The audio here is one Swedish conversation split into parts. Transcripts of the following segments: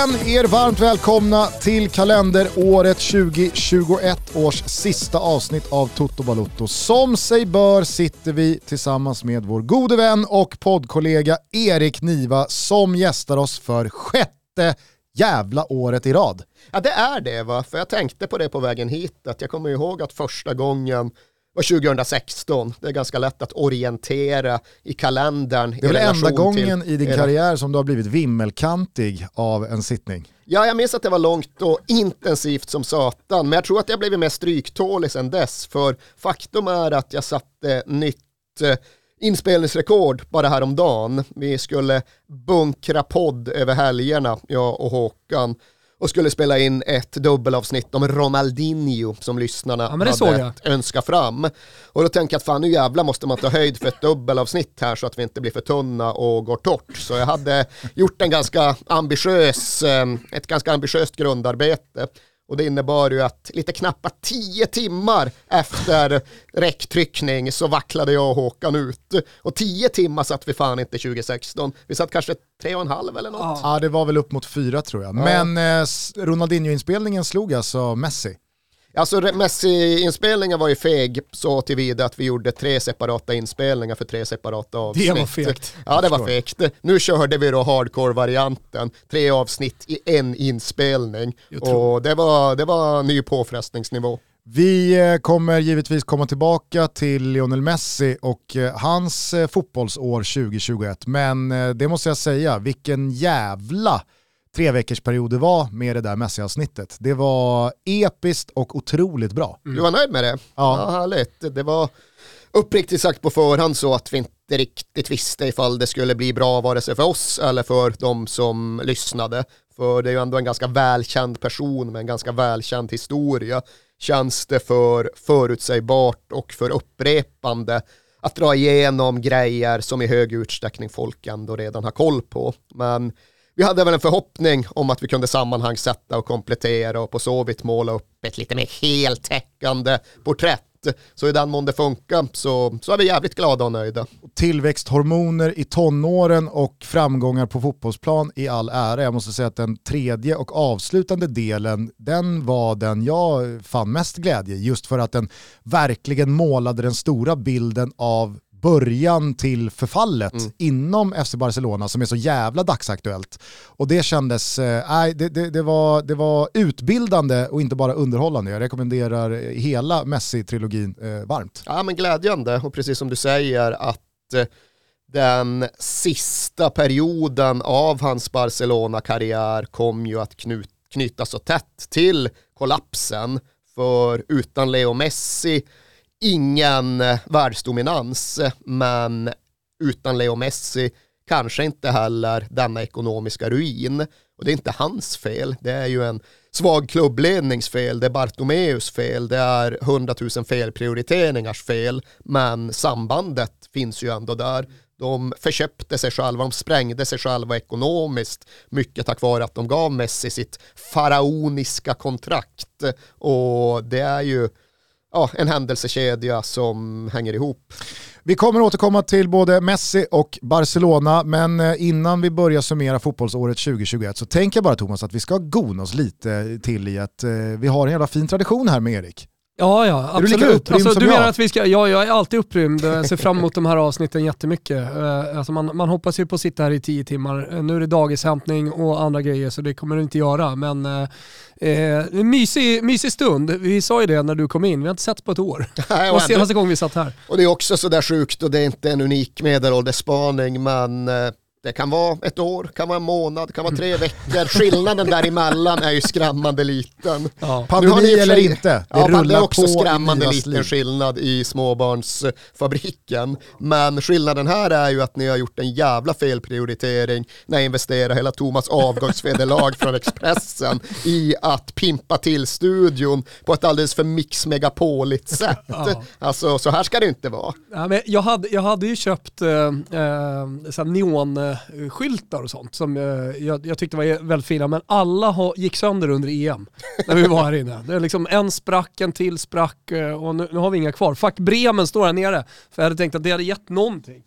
igen er varmt välkomna till kalenderåret 2021 års sista avsnitt av Toto Balotto. Som sig bör sitter vi tillsammans med vår gode vän och poddkollega Erik Niva som gästar oss för sjätte jävla året i rad. Ja det är det va, för jag tänkte på det på vägen hit, att jag kommer ihåg att första gången var 2016. Det är ganska lätt att orientera i kalendern. Det är väl enda gången i din karriär som du har blivit vimmelkantig av en sittning? Ja, jag minns att det var långt och intensivt som satan, men jag tror att jag blivit mer stryktålig sedan dess, för faktum är att jag satte nytt eh, inspelningsrekord bara häromdagen. Vi skulle bunkra podd över helgerna, jag och Håkan och skulle spela in ett dubbelavsnitt om Ronaldinho som lyssnarna ja, hade önskat fram. Och då tänkte jag att fan nu jävla måste man ta höjd för ett dubbelavsnitt här så att vi inte blir för tunna och går torrt. Så jag hade gjort en ganska ambitiös, eh, ett ganska ambitiöst grundarbete. Och det innebar ju att lite knappt tio timmar efter räcktryckning så vacklade jag och Håkan ut. Och tio timmar satt vi fan inte 2016. Vi satt kanske tre och en halv eller något. Ja, det var väl upp mot fyra tror jag. Ja. Men eh, Ronaldinho-inspelningen slog alltså Messi. Alltså Messi-inspelningen var ju feg så tillvida att vi gjorde tre separata inspelningar för tre separata avsnitt. Det var fegt. Ja det var fegt. Nu körde vi då hardcore-varianten, tre avsnitt i en inspelning. Och det var, det var ny påfrestningsnivå. Vi eh, kommer givetvis komma tillbaka till Lionel Messi och eh, hans eh, fotbollsår 2021, men det måste jag säga, vilken jävla tre veckors period det var med det där Messi-avsnittet. Det var episkt och otroligt bra. Mm. Du var nöjd med det? Ja. ja. Härligt. Det var uppriktigt sagt på förhand så att vi inte riktigt visste ifall det skulle bli bra vare sig för oss eller för de som lyssnade. För det är ju ändå en ganska välkänd person med en ganska välkänd historia. Känns det för förutsägbart och för upprepande att dra igenom grejer som i hög utsträckning folk ändå redan har koll på. Men vi hade väl en förhoppning om att vi kunde sammanhangsätta och komplettera och på så vitt måla upp ett lite mer heltäckande porträtt. Så i den mån det funkar så, så är vi jävligt glada och nöjda. Tillväxthormoner i tonåren och framgångar på fotbollsplan i all ära. Jag måste säga att den tredje och avslutande delen, den var den jag fann mest glädje just för att den verkligen målade den stora bilden av början till förfallet mm. inom FC Barcelona som är så jävla dagsaktuellt. Och det kändes, eh, det, det, det, var, det var utbildande och inte bara underhållande. Jag rekommenderar hela Messi-trilogin eh, varmt. Ja men glädjande och precis som du säger att eh, den sista perioden av hans Barcelona-karriär kom ju att knyta så tätt till kollapsen. För utan Leo Messi ingen eh, världsdominans, men utan Leo Messi kanske inte heller denna ekonomiska ruin. Och det är inte hans fel, det är ju en svag klubblednings fel, det är Bartomeus fel, det är hundratusen felprioriteringars fel, men sambandet finns ju ändå där. De förköpte sig själva, de sprängde sig själva ekonomiskt, mycket tack vare att de gav Messi sitt faraoniska kontrakt. Och det är ju ja, en händelsekedja som hänger ihop. Vi kommer återkomma till både Messi och Barcelona, men eh, innan vi börjar summera fotbollsåret 2021 så tänker jag bara Thomas att vi ska gona oss lite till i att eh, vi har en jävla fin tradition här med Erik. Ja, ja, absolut. Är du lika upprymd alltså, som du jag? menar att vi ska, ja, jag är alltid upprymd. Jag ser fram emot de här avsnitten jättemycket. Uh, alltså man, man hoppas ju på att sitta här i tio timmar. Uh, nu är det dagishämtning och andra grejer så det kommer du inte göra. Men Eh, mysig, mysig stund. Vi sa ju det när du kom in, vi har inte sett på ett år. det var senaste gången vi satt här. Och det är också sådär sjukt och det är inte en unik medelåldersspaning men det kan vara ett år, kan vara en månad, kan vara tre veckor. Skillnaden däremellan är ju skrämmande liten. Ja. Pandemi eller inte, det ja, rullar Det är också skrämmande liten liv. skillnad i småbarnsfabriken. Men skillnaden här är ju att ni har gjort en jävla felprioritering när jag investerar hela Thomas avgångsvederlag från Expressen i att pimpa till studion på ett alldeles för mix-megapoligt sätt. Ja. Alltså så här ska det inte vara. Ja, men jag, hade, jag hade ju köpt eh, eh, neon skyltar och sånt som jag, jag tyckte var väldigt fina, men alla ha, gick sönder under EM när vi var här inne. Det är liksom en sprack, en till sprack och nu, nu har vi inga kvar. Fuck Bremen står här nere, för jag hade tänkt att det hade gett någonting.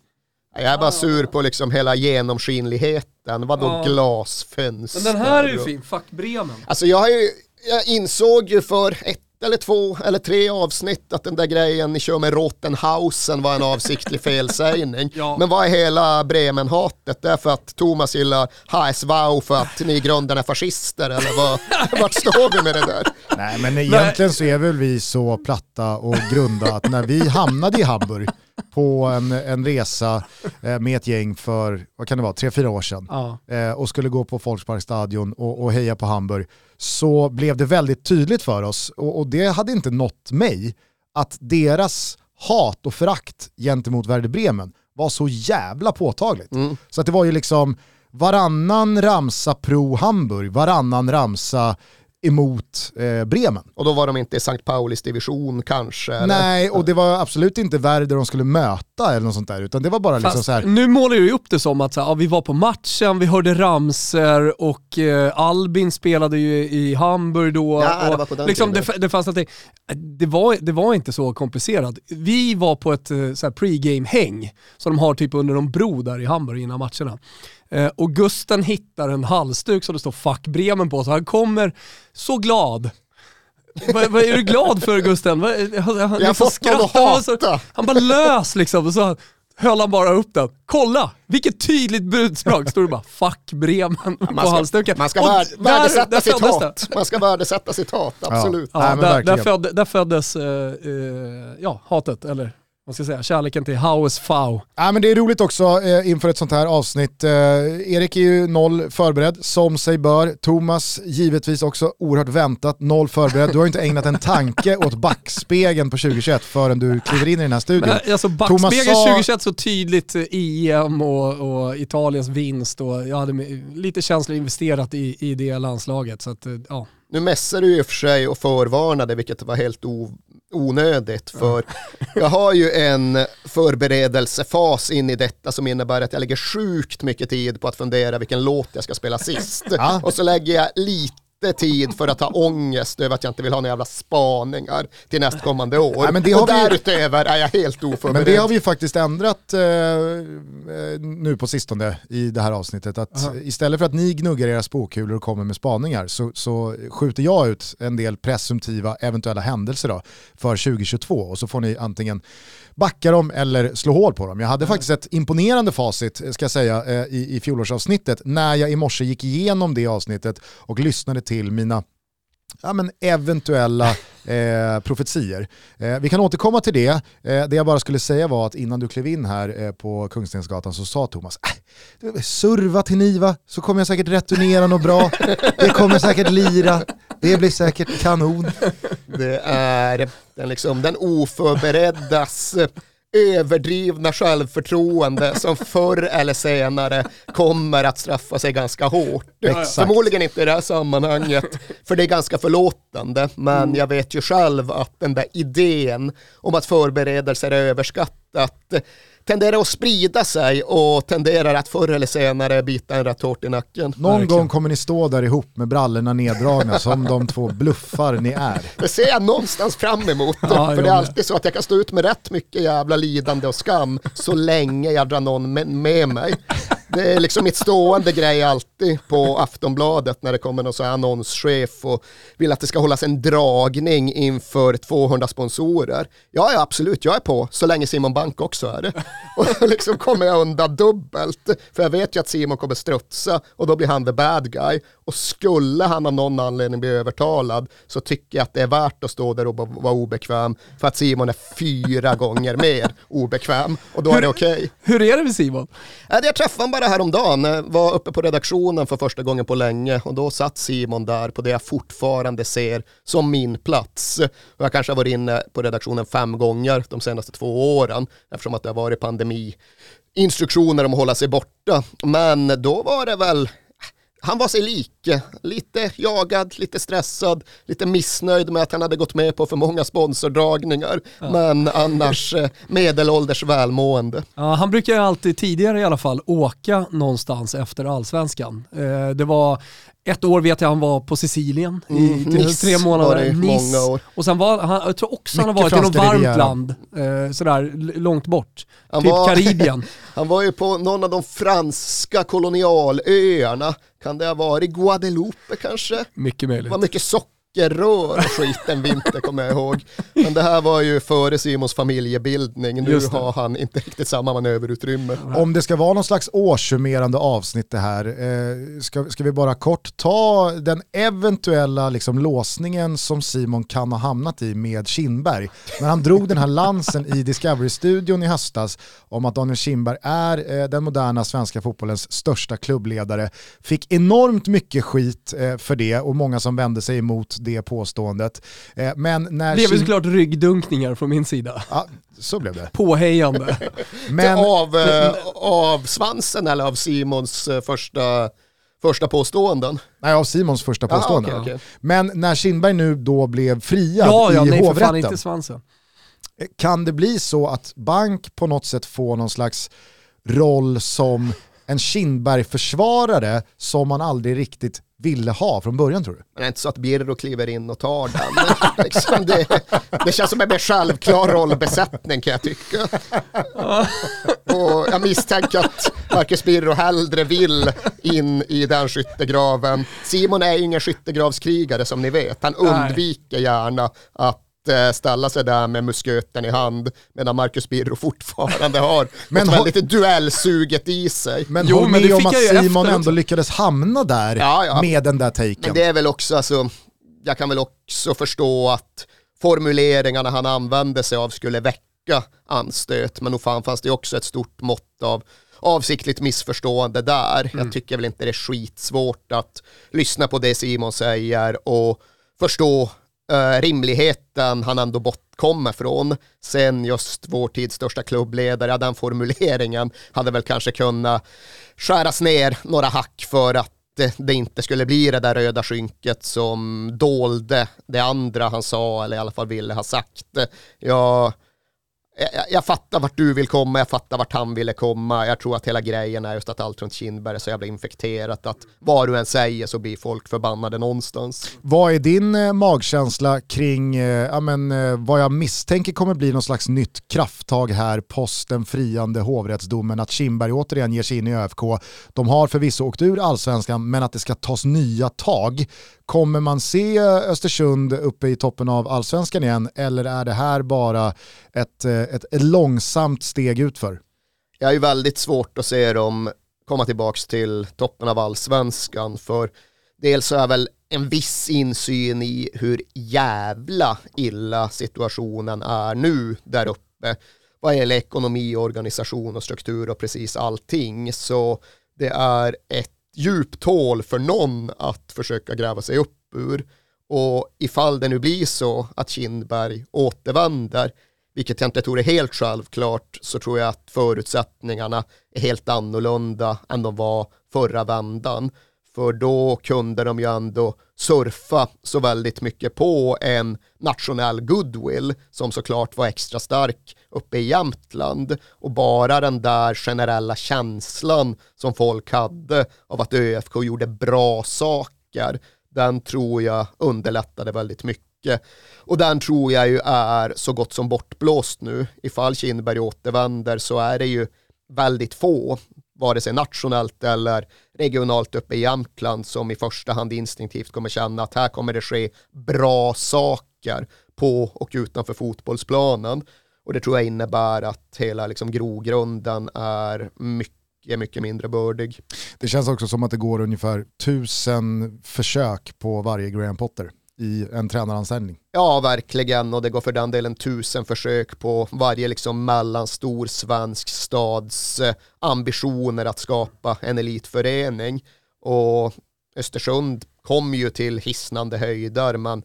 Jag är bara sur på liksom hela genomskinligheten. Vadå ja. glasfönster? Men den här är ju fin, fuck Bremen. Alltså jag, har ju, jag insåg ju för ett eller två eller tre avsnitt att den där grejen ni kör med Rottenhausen var en avsiktlig felsägning. ja. Men vad är hela Bremen-hatet? Det är för att Thomas gillar HSV för att ni i grunden är fascister eller vad, vart står vi med det där? Nej men egentligen så är väl vi så platta och grunda att när vi hamnade i Hamburg på en, en resa eh, med ett gäng för, vad kan det vara, tre, fyra år sedan ja. eh, och skulle gå på Volksparkstadion och, och heja på Hamburg så blev det väldigt tydligt för oss, och, och det hade inte nått mig, att deras hat och förakt gentemot Werder Bremen var så jävla påtagligt. Mm. Så att det var ju liksom varannan ramsa pro Hamburg, varannan ramsa emot eh, Bremen. Och då var de inte i St. Paulis division kanske? Eller? Nej, och det var absolut inte Werder de skulle möta eller något sånt där, utan det var bara liksom Fast, liksom så här. Nu målar du upp det som att så här, ja, vi var på matchen, vi hörde ramser och eh, Albin spelade ju i Hamburg då. Ja, och, det, var på liksom, det, det fanns någonting. Det var, det var inte så komplicerat. Vi var på ett eh, så pregame-häng som de har typ under någon bro där i Hamburg innan matcherna. Eh, och Gusten hittar en halsduk som det står Fuck Bremen på, så han kommer så glad. Vad, vad är du glad för Gusten? Han, han, Jag har liksom fått någon att hata. Han bara lös liksom, och så höll han bara upp den. Kolla, vilket tydligt budskap. Står det bara fuck Bremen på halsduken. Man ska värd, värdesätta citat. Man ska värdesätta citat, absolut. Ja, ja, där, där, föd, där föddes uh, uh, ja, hatet, eller man ska säga, kärleken till House Fau. Ja, men det är roligt också eh, inför ett sånt här avsnitt. Eh, Erik är ju noll förberedd, som sig bör. Thomas givetvis också oerhört väntat, noll förberedd. Du har ju inte ägnat en tanke åt backspegeln på 2021 förrän du kliver in i den här studion. Men, alltså backspegeln sa... 2021 så tydligt EM och, och, Italiens vinst och jag hade lite känslor investerat i, i det landslaget. Så att, eh, ja. Nu mässar du i och för sig och förvarnade, vilket var helt onödigt. För jag har ju en förberedelsefas in i detta som innebär att jag lägger sjukt mycket tid på att fundera vilken låt jag ska spela sist. Ja. Och så lägger jag lite tid för att ha ångest över att jag inte vill ha några jävla spaningar till nästkommande år. Nej, men det och därutöver är jag helt oförberedd. Men det har vi ju faktiskt ändrat eh, eh nu på sistone i det här avsnittet. Att uh -huh. istället för att ni gnuggar era spåkulor och kommer med spaningar så, så skjuter jag ut en del presumtiva eventuella händelser då, för 2022 och så får ni antingen backa dem eller slå hål på dem. Jag hade mm. faktiskt ett imponerande facit ska jag säga eh, i, i fjolårsavsnittet när jag i morse gick igenom det avsnittet och lyssnade till till mina ja, men eventuella eh, profetier. Eh, vi kan återkomma till det. Eh, det jag bara skulle säga var att innan du klev in här eh, på Kungstensgatan så sa Thomas, äh, serva till Niva så kommer jag säkert returnera något bra. Det kommer säkert lira. Det blir säkert kanon. Det är den, liksom, den oförbereddas överdrivna självförtroende som förr eller senare kommer att straffa sig ganska hårt. Exakt. Förmodligen inte i det här sammanhanget, för det är ganska förlåtande, men mm. jag vet ju själv att den där idén om att förberedelser är överskattat tenderar att sprida sig och tenderar att förr eller senare bita en rätt hårt i nacken. Någon Verkligen. gång kommer ni stå där ihop med brallorna neddragna som de två bluffar ni är. Det ser jag någonstans fram emot. Ja, för det är alltid så att jag kan stå ut med rätt mycket jävla lidande och skam så länge jag drar någon med mig. Det är liksom mitt stående grej alltid på Aftonbladet när det kommer någon så här annonschef och vill att det ska hållas en dragning inför 200 sponsorer. Ja, ja absolut, jag är på, så länge Simon Bank också är det. Och liksom kommer jag undan dubbelt, för jag vet ju att Simon kommer strutsa och då blir han the bad guy. Och skulle han av någon anledning bli övertalad så tycker jag att det är värt att stå där och vara obekväm för att Simon är fyra gånger mer obekväm och då är det okej. Okay. Hur är det med Simon? Jag träffade honom bara häromdagen, var uppe på redaktionen för första gången på länge och då satt Simon där på det jag fortfarande ser som min plats. Och jag kanske har varit inne på redaktionen fem gånger de senaste två åren eftersom att det har varit pandemi instruktioner om att hålla sig borta. Men då var det väl han var sig lik. Lite jagad, lite stressad, lite missnöjd med att han hade gått med på för många sponsordragningar. Ja. Men annars eh, medelålders välmående. Ja, han brukar ju alltid tidigare i alla fall åka någonstans efter allsvenskan. Eh, det var ett år vet jag han var på Sicilien i mm, nice tre månader. Nice. Många år. Och sen var han, jag tror också Mycket han har varit i något varmt land, eh, sådär långt bort. Han typ var, Karibien. han var ju på någon av de franska kolonialöarna. Kan det ha varit Guadeloupe kanske? Mycket möjligt. Det var mycket socker sockerrör och skit en vinter kommer jag ihåg. Men det här var ju före Simons familjebildning, nu har han inte riktigt samma manöverutrymme. Om det ska vara någon slags årssummerande avsnitt det här, eh, ska, ska vi bara kort ta den eventuella liksom, låsningen som Simon kan ha hamnat i med Kindberg. När han drog den här lansen i Discovery-studion i höstas om att Daniel Kindberg är eh, den moderna svenska fotbollens största klubbledare, fick enormt mycket skit eh, för det och många som vände sig emot det påståendet. Eh, men när det blev såklart ryggdunkningar från min sida. Ja, så blev det. Påhejande. men, av, äh, av svansen eller av Simons äh, första första påståenden? Nej, av Simons första påstående. Ah, okay, okay. Men när Kindberg nu då blev friad ja, ja, i nej, hovrätten. För inte svansen. Kan det bli så att Bank på något sätt får någon slags roll som en Kindberg-försvarare som man aldrig riktigt ville ha från början tror du? Men det är inte så att Birro kliver in och tar den. liksom det, det, känns som en mer självklar rollbesättning kan jag tycka. och jag misstänker att Marcus Birro hellre vill in i den skyttegraven. Simon är ju ingen skyttegravskrigare som ni vet. Han undviker gärna att ställa sig där med musköten i hand medan Marcus Birro fortfarande har men något väldigt duellsuget i sig. Men jo, håll med om att Simon ändå lyckades hamna där ja, ja. med den där taken. Men det är väl också, alltså, jag kan väl också förstå att formuleringarna han använde sig av skulle väcka anstöt, men nog fan fanns det också ett stort mått av avsiktligt missförstående där. Mm. Jag tycker väl inte det är skitsvårt att lyssna på det Simon säger och förstå uh, rimligheten han ändå bortkommer från. Sen just vår tids största klubbledare, ja, den formuleringen hade väl kanske kunnat skäras ner några hack för att det inte skulle bli det där röda skynket som dolde det andra han sa eller i alla fall ville ha sagt. Jag jag, jag, fattar vart du vill komma, jag fattar vart han ville komma. Jag tror att hela grejen är just att allt runt Kindberg är så jävla infekterat att vad du än säger så blir folk förbannade någonstans. Vad är din eh, magkänsla kring eh, ja, men, eh, vad jag misstänker kommer bli någon slags nytt krafttag här post den friande hovrättsdomen att Kindberg återigen ger sig in i ÖFK. De har förvisso åkt ur allsvenskan men att det ska tas nya tag. Kommer man se Östersund uppe i toppen av allsvenskan igen eller är det här bara ett, eh, ett, ett långsamt steg utför? Jag är ju väldigt svårt att se dem komma tillbaka till toppen av allsvenskan för dels så är väl en viss insyn i hur jävla illa situationen är nu där uppe vad gäller ekonomi, organisation och struktur och precis allting. Så det är ett djupt hål för någon att försöka gräva sig upp ur. Och ifall det nu blir så att Kindberg återvänder, vilket jag inte tror är helt självklart, så tror jag att förutsättningarna är helt annorlunda än de var förra vändan. För då kunde de ju ändå surfa så väldigt mycket på en nationell goodwill som såklart var extra stark uppe i Jämtland och bara den där generella känslan som folk hade av att ÖFK gjorde bra saker den tror jag underlättade väldigt mycket. Och den tror jag ju är så gott som bortblåst nu. Ifall Kindberg återvänder så är det ju väldigt få vare sig nationellt eller regionalt uppe i Jämtland som i första hand instinktivt kommer känna att här kommer det ske bra saker på och utanför fotbollsplanen. Och det tror jag innebär att hela liksom grogrunden är mycket, mycket mindre bördig. Det känns också som att det går ungefär tusen försök på varje Graham Potter i en tränaranställning. Ja, verkligen. Och det går för den delen tusen försök på varje liksom mellanstor svensk stads eh, ambitioner att skapa en elitförening. Och Östersund kom ju till hisnande höjder, men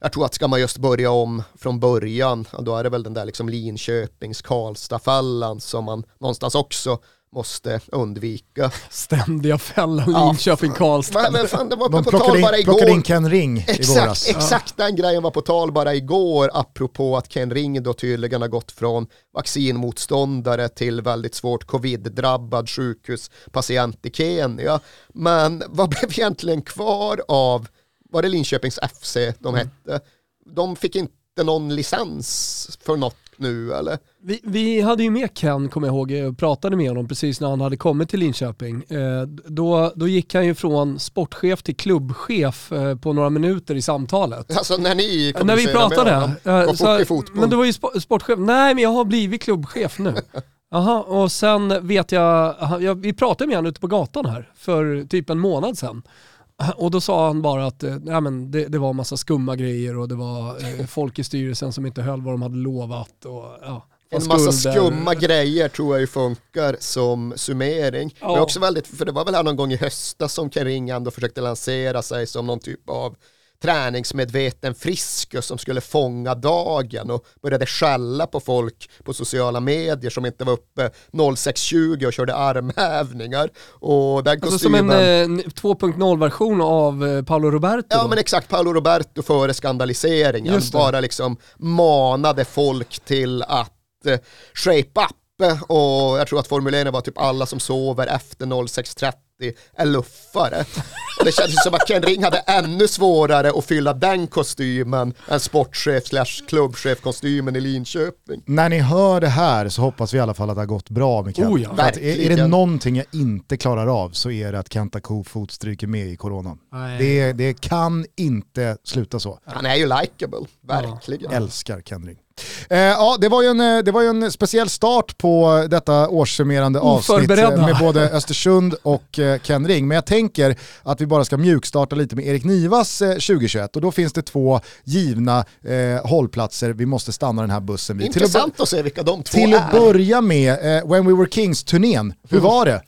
jag tror att ska man just börja om från början, då är det väl den där liksom Linköpings Karlstad-fällan som man någonstans också måste undvika. Ständiga fällan Linköping-Karlstad. Men, men fan, det var De på tal in, bara igår. plockade in Ken Ring i Exakt, våras. exakt den grejen var på tal bara igår, apropå att Ken Ring då tydligen har gått från vaccinmotståndare till väldigt svårt covid-drabbad sjukhuspatient i Kenya. Men vad blev egentligen kvar av, var det Linköpings FC de Mm. hette? De fick inte någon licens för något nu eller? Vi, vi hade ju med Ken, kommer jag ihåg, och pratade med honom precis när han hade kommit till Linköping. Eh, då, då gick han ju från sportchef till klubbchef eh, på några minuter i samtalet. Alltså när ni När vi kommunicerar med pratade. honom, eh, så- i fotboll. men du var ju spo- sportchef. Nej, men jag har blivit klubbchef nu. Jaha, och sen vet jag, jag, vi pratade med honom ute på gatan här för typ en månad sedan. Och då sa han bara att eh, nej, men det, det var massa skumma grejer och det var eh, folk i styrelsen som inte höll vad de hade lovat. Och, ja, En massa skumma grejer tror jag ju funkar som summering. Ja. Men också väldigt, för det var väl här någon gång i höstas som Ken Ring ändå försökte lansera sig som någon typ av träningsmedveten friskus som skulle fånga dagen och började skälla på folk på sociala medier som inte var uppe 06.20 och körde armhävningar. Och den Alltså som kostymen... en eh, 2.0-version av eh, Paolo Roberto. Ja då. men exakt, Paolo Roberto före skandaliseringen bara liksom manade folk till att eh, shape up eh, och jag tror att formuleringen var typ alla som sover efter 06.30 är luffare. Och det kändes som att Ken Ring hade ännu svårare att fylla den kostymen än sportchef slash klubbchef-kostymen i Linköping. När ni hör det här så hoppas vi i alla fall att det har gått bra med Kent. Oh ja. Är, är det någonting jag inte klarar av så är det att Kenta Kofot stryker med i coronan. Det, det kan inte sluta så. Han är ju likable, verkligen. Älskar Ken Ring. Eh, ja, det var, ju en, eh, det var ju en speciell start på detta årssummerande avsnitt eh, med både Östersund och Ken Ring. Men jag tänker att vi bara ska mjukstarta lite med Erik Nivas eh, 2021 och då finns det två givna eh, hållplatser vi måste stanna den här bussen vid. Till att, Intressant att se vilka de två till att är. börja med, eh, When We Were Kings-turnén, hur Mm. var det?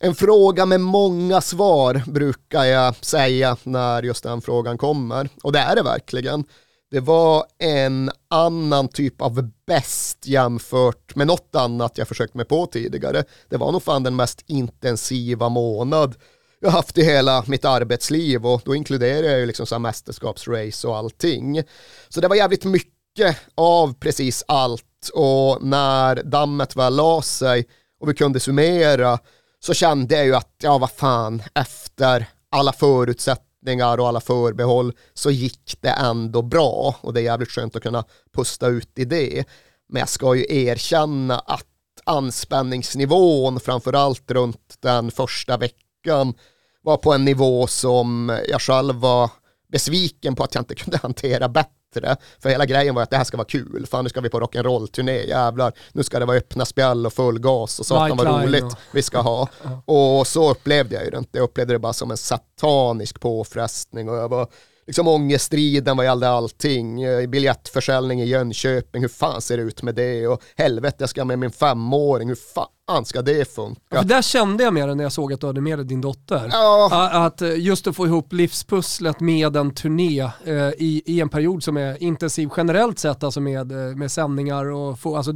En fråga med många svar brukar jag säga när just den frågan kommer. Och det är det verkligen. Det var en annan typ av bäst jämfört med något annat jag försökt mig på tidigare. Det var nog fan den mest intensiva månad jag haft i hela mitt arbetsliv och då inkluderar jag ju liksom så här mästerskapsrace och allting. Så det var jävligt mycket av precis allt och när dammet väl la sig och vi kunde summera så kände jag ju att, ja vad fan, efter alla förutsättningar och alla förbehåll så gick det ändå bra och det är jävligt skönt att kunna pusta ut i det. Men jag ska ju erkänna att anspänningsnivån, framförallt runt den första veckan, var på en nivå som jag själv var besviken på att jag inte kunde hantera bättre. För hela grejen var att det här ska vara kul, fan nu ska vi på rock'n'roll-turné, jävlar, nu ska det vara öppna spjäll och full gas och satan vad roligt och- vi ska ha. Och så upplevde jag ju det inte, jag upplevde det bara som en satanisk påfrestning och jag var liksom ångestriden vad gällde allting, Eh, biljettförsäljning i Jönköping, hur fan ser det ut med det? Och helvete jag ska med min femåring, hur fan ska det funka? Ja, för där kände jag med det när jag såg att du hade med dig din dotter. Ja. Att eh, just att få ihop livspusslet med en turné eh, i, i en period som är intensiv generellt sett, alltså med, eh, med sändningar och få, alltså,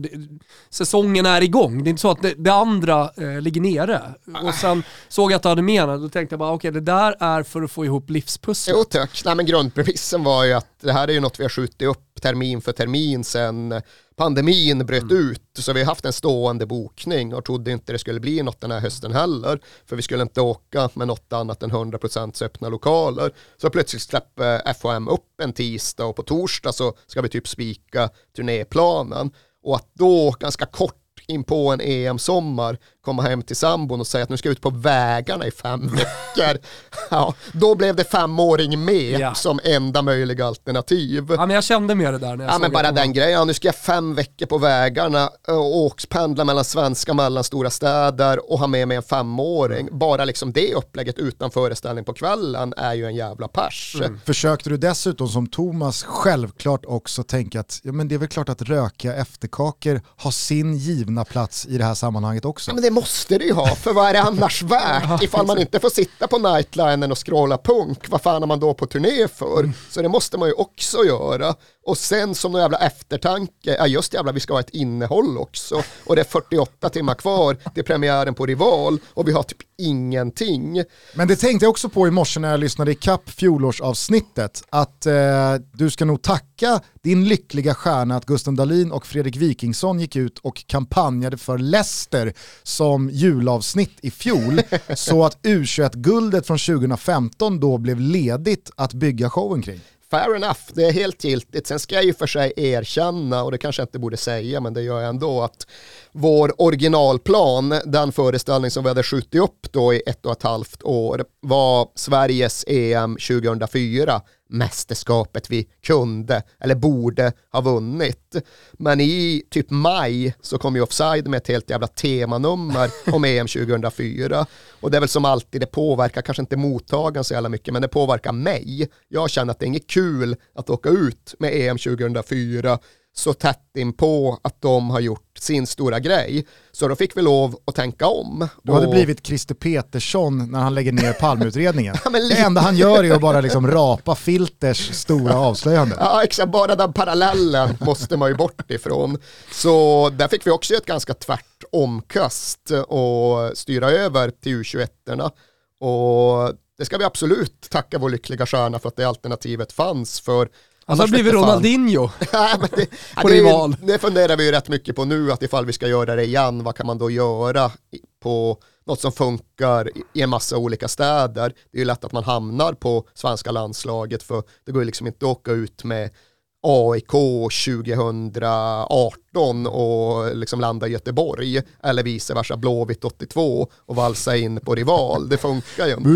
säsongen är igång. Det är inte så att det, det andra ligger nere. Och sen såg jag att du hade med den, då tänkte jag bara okej det där är för att få ihop livspusslet. Jo tack, Nej, men grundpremissen var ju att det här är ju något vi har skjutit upp termin för termin sen pandemin bröt ut. Så vi har haft en stående bokning och trodde inte det skulle bli något den här hösten heller. För vi skulle inte åka med något annat än 100% öppna lokaler. Så plötsligt släpper FHM upp en tisdag och på torsdag så ska vi typ spika turnéplanen. Och att då ganska kort in på en EM-sommar komma hem till sambon och säga att nu ska jag ut på vägarna i fem veckor. Ja, då blev det femåring med Ja. som enda möjliga alternativ. Ja, men jag kände med det där när jag Ja men bara den grejen, ja, nu ska jag fem veckor på vägarna och åkspendla mellan svenska mellanstora städer och ha med mig en femåring. Bara liksom det upplägget utan föreställning på kvällen är ju en jävla pers. Försökte du dessutom som Thomas självklart också tänka att ja, men det är väl klart att rökiga efterkakor har sin givna plats i det här sammanhanget också? Ja, men det måste det ju ha, för vad är det annars värt? Ifall man inte får sitta på nightlinen och scrolla punk, vad fan är man då på turné för? Mm. Så det måste man ju också göra. Och sen som någon jävla eftertanke, ja just jävla vi ska ha ett innehåll också. Och det är 48 timmar kvar till premiären på Rival och vi har typ ingenting. Men det tänkte jag också på i morse när jag lyssnade i kapp fjolårsavsnittet, att eh, du ska nog tacka din lyckliga stjärna att Gusten Dahlin och Fredrik Wikingsson gick ut och kampanjade för Leicester som julavsnitt i fjol, så att U21-guldet från 2015 då blev ledigt att bygga showen kring fair enough, det är helt giltigt. Sen ska jag ju för sig erkänna, och det kanske jag inte borde säga, men det gör jag ändå, att vår originalplan, den föreställning som vi hade skjutit upp då i ett och ett halvt år, var Sveriges EM 2004 mästerskapet vi kunde eller borde ha vunnit. Men i typ maj så kom ju Offside med ett helt jävla temanummer om EM 2004. Och det är väl som alltid, det påverkar kanske inte mottagaren så jävla mycket, men det påverkar mig. Jag känner att det är inget kul att åka ut med EM 2004 så tätt in på att de har gjort sin stora grej. Så då fick vi lov att tänka om. Du hade och... blivit Christer Petersson när han lägger ner palmutredningen. ja, det enda han gör är att bara liksom rapa Filters stora avslöjande. Ja exakt, bara den parallellen måste man ju bort ifrån. Så där fick vi också ett ganska tvärt omkast och styra över till U21-erna. Och det ska vi absolut tacka vår lyckliga stjärna för att det alternativet fanns. För han har blivit Ronaldinho det, på det, rival. Det funderar vi ju rätt mycket på nu, att ifall vi ska göra det igen, vad kan man då göra på något som funkar i en massa olika städer. Det är ju lätt att man hamnar på svenska landslaget för det går ju liksom inte att åka ut med AIK 2018 och liksom landa i Göteborg eller vice versa Blåvitt 82 och valsa in på rival. Det funkar ju inte.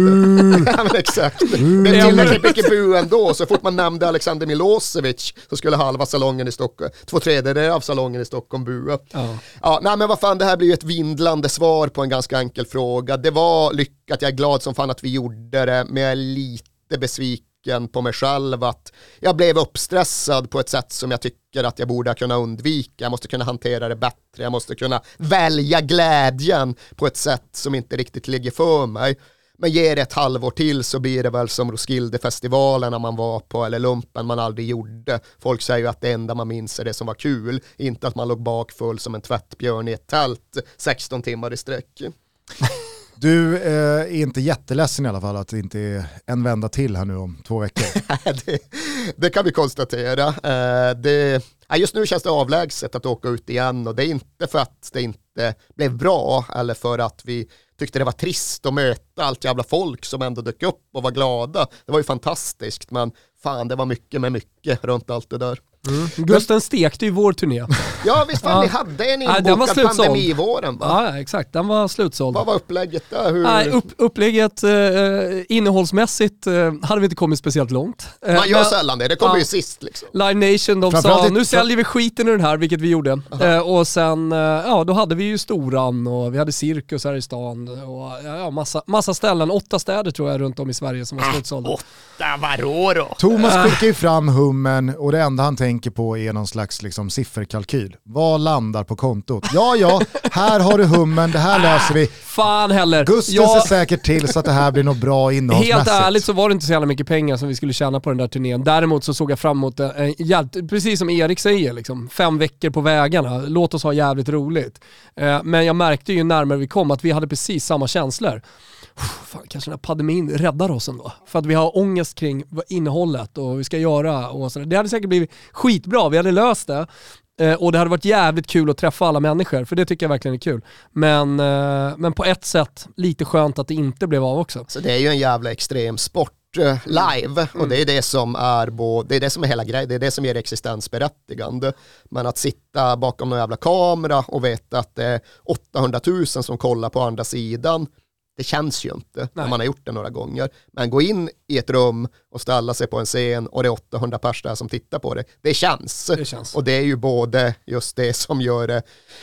ja, men exakt. Det är tillräckligt mycket bu ändå. Så fort man nämnde Alexander Milosevic så skulle halva salongen i Stockholm, två tredjedelar av salongen i Stockholm bua. Ja. ja, nej men vad fan, det här blir ju ett vindlande svar på en ganska enkel fråga. Det var lyckat, jag är glad som fan att vi gjorde det, men jag är lite besviken tanken på mig själv att jag blev uppstressad på ett sätt som jag tycker att jag borde kunna undvika. Jag måste kunna hantera det bättre, jag måste kunna välja glädjen på ett sätt som inte riktigt ligger för mig. Men ger det ett halvår till så blir det väl som Roskildefestivalen man var på eller lumpen man aldrig gjorde. Folk säger ju att det enda man minns är det som var kul, inte att man låg bakfull som en tvättbjörn i ett tält 16 timmar i sträck. Du eh, är inte jätteledsen i alla fall att det inte är en vända till här nu om två veckor. det, det, kan vi konstatera. Eh, det, just nu känns det avlägset att åka ut igen och det är inte för att det inte blev bra eller för att vi tyckte det var trist att möta allt jävla folk som ändå dök upp och var glada. Det var ju fantastiskt men fan det var mycket med mycket runt allt det där. Mm. Gusten stekte ju vår turné. Ja visst fan, ja. ni hade en inbokad ja, pandemivåren va? Ja exakt, den var slutsåld. Vad var upplägget där? Hur... Nej, upp, upplägget eh, innehållsmässigt eh, hade vi inte kommit speciellt långt. Eh, Man gör men, sällan det, det kommer ja, ju sist liksom. Live Nation, de sa nu säljer vi skiten i den här, vilket vi gjorde. Eh, och sen, eh, ja då hade vi ju Storan och vi hade Cirkus här i stan och ja, massa, massa ställen, åtta städer tror jag runt om i Sverige som var ah, slutsålda. åtta, vadå då? Thomas skickar ju fram hummen och det enda han tänker på är någon slags liksom, sifferkalkyl. Vad landar på kontot? Ja, ja, här har du hummen, det här löser vi. Fan heller. Gusten jag... ser säkert till så att det här blir något bra innehållsmässigt. Helt ärligt så var det inte så jävla mycket pengar som vi skulle tjäna på den där turnén. Däremot så såg jag fram emot, en, en, precis som Erik säger, liksom, fem veckor på vägarna. Låt oss ha jävligt roligt. Eh, men jag märkte ju närmare vi kom att vi hade precis samma känslor fan, kanske den här pandemin räddar oss ändå. För att vi har ångest kring innehållet och vad vi ska göra och sådär. Det hade säkert blivit skitbra, vi hade löst det. Eh, och det hade varit jävligt kul att träffa alla människor, för det tycker jag verkligen är kul. Men, eh, men på ett sätt, lite skönt att det inte blev av också. Så det är ju en jävla extrem sport eh, live mm. och det är det som är bo, det är det som är hela grejen, det är det som ger existensberättigande. Men att sitta bakom någon jävla kamera och veta att det är 800 000 som kollar på andra sidan det känns ju inte Nej. när man har gjort det några gånger. Men gå in i ett rum och ställa sig på en scen och det är 800 pers där som tittar på det. Det känns. det känns. Och det är ju både just det som gör det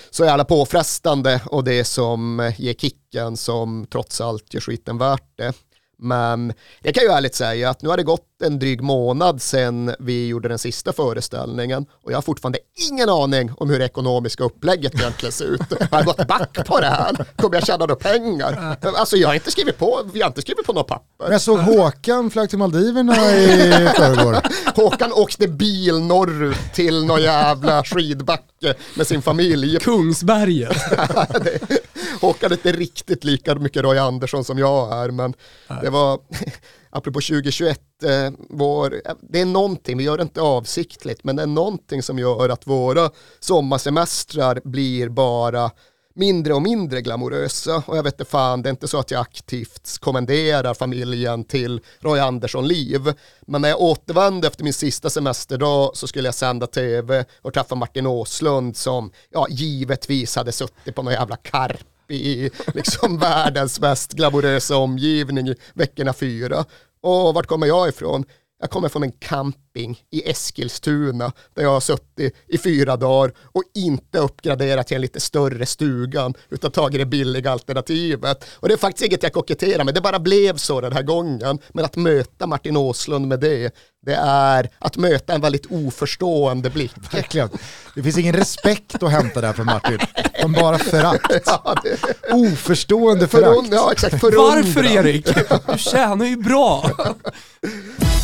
så jävla påfrestande och det som ger kicken som trots allt gör skiten värt det. Men jag kan ju ärligt säga att nu har det gått en dryg månad sedan vi gjorde den sista föreställningen och jag har fortfarande ingen aning om hur det ekonomiska upplägget egentligen ser ut. Har jag gått back på det här? Kommer jag tjäna några pengar? Alltså jag har inte skrivit på, vi har inte skrivit på något papper. Jag såg Håkan flög till Maldiverna i förrgår. Håkan åkte bil norrut till någon jävla skidbacke med sin familj. Kungsberget. Håkan är inte riktigt lika mycket Roy Andersson som jag är, men det var, apropå 2021, eh, vår, det är någonting, vi gör det inte avsiktligt, men det är någonting som gör att våra sommarsemestrar blir bara mindre och mindre glamorösa. Och jag vet inte fan, det är inte så att jag aktivt kommenderar familjen till Roy Andersson-liv. Men när jag återvände efter min sista semesterdag så skulle jag sända tv och träffa Martin Åslund som, ja, givetvis hade suttit på någon jävla karp i liksom världens mest glamorösa omgivning i veckorna fyra. Och vart kommer jag ifrån? Jag kommer från en camping i Eskilstuna där jag har suttit i fyra dagar och inte uppgraderat till en lite större stugan utan tagit det billiga alternativet. Och det är faktiskt inget jag koketterar med, det bara blev så den här gången. Men att möta Martin Åslund med det, det är att möta en väldigt oförstående blick. Verkligen. Det finns ingen respekt att hämta där från Martin, utan bara förakt. Ja, det... Oförstående förakt. Ja, exakt, Varför Erik? Du tjänar ju bra.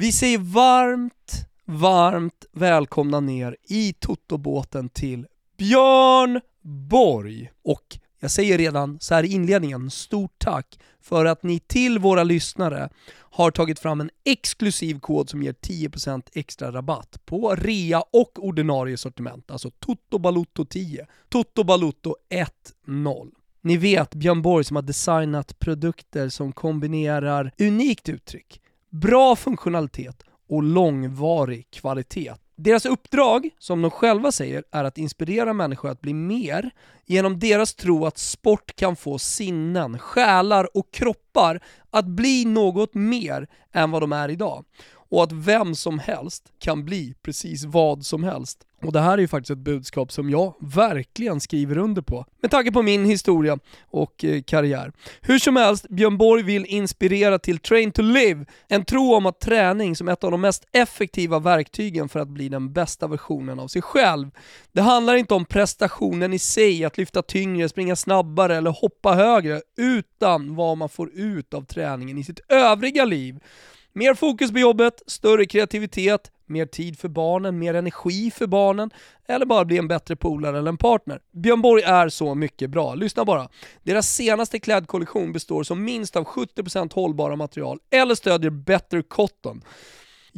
Vi säger varmt, varmt välkomna ner i Toto-båten till Björn Borg. Och jag säger redan så här i inledningen, stort tack för att ni till våra lyssnare har tagit fram en exklusiv kod som ger 10% extra rabatt på rea och ordinarie sortiment, alltså TOTOBALOTTO10, TOTOBALOTTO10. Ni vet Björn Borg som har designat produkter som kombinerar unikt uttryck, bra funktionalitet och långvarig kvalitet. Deras uppdrag, som de själva säger, är att inspirera människor att bli mer genom deras tro att sport kan få sinnen, själar och kroppar att bli något mer än vad de är idag och att vem som helst kan bli precis vad som helst. Och det här är ju faktiskt ett budskap som jag verkligen skriver under på, med tanke på min historia och eh, karriär. Hur som helst, Björn Borg vill inspirera till Train to Live, en tro om att träning som ett av de mest effektiva verktygen för att bli den bästa versionen av sig själv. Det handlar inte om prestationen i sig, att lyfta tyngre, springa snabbare eller hoppa högre, utan vad man får ut av träningen i sitt övriga liv. Mer fokus på jobbet, större kreativitet, mer tid för barnen, mer energi för barnen, eller bara bli en bättre polare eller en partner. Björn Borg är så mycket bra, lyssna bara. Deras senaste klädkollektion består som minst av 70% hållbara material eller stödjer Better Cotton.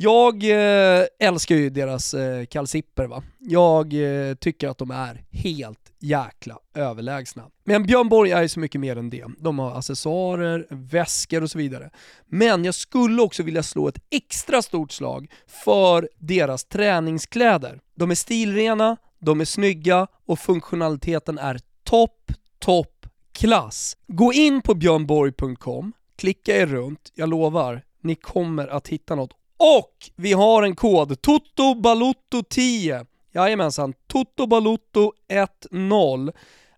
Jag eh, älskar ju deras eh, kalsipper va. Jag eh, tycker att de är helt jäkla överlägsna. Men Björn Borg är ju så mycket mer än det. De har accessoarer, väskor och så vidare. Men jag skulle också vilja slå ett extra stort slag för deras träningskläder. De är stilrena, de är snygga och funktionaliteten är topp, topp klass. Gå in på björnborg.com, klicka er runt, jag lovar, ni kommer att hitta något och vi har en kod, TOTOBALOTTO10. Jajamensan, TOTOBALOTTO10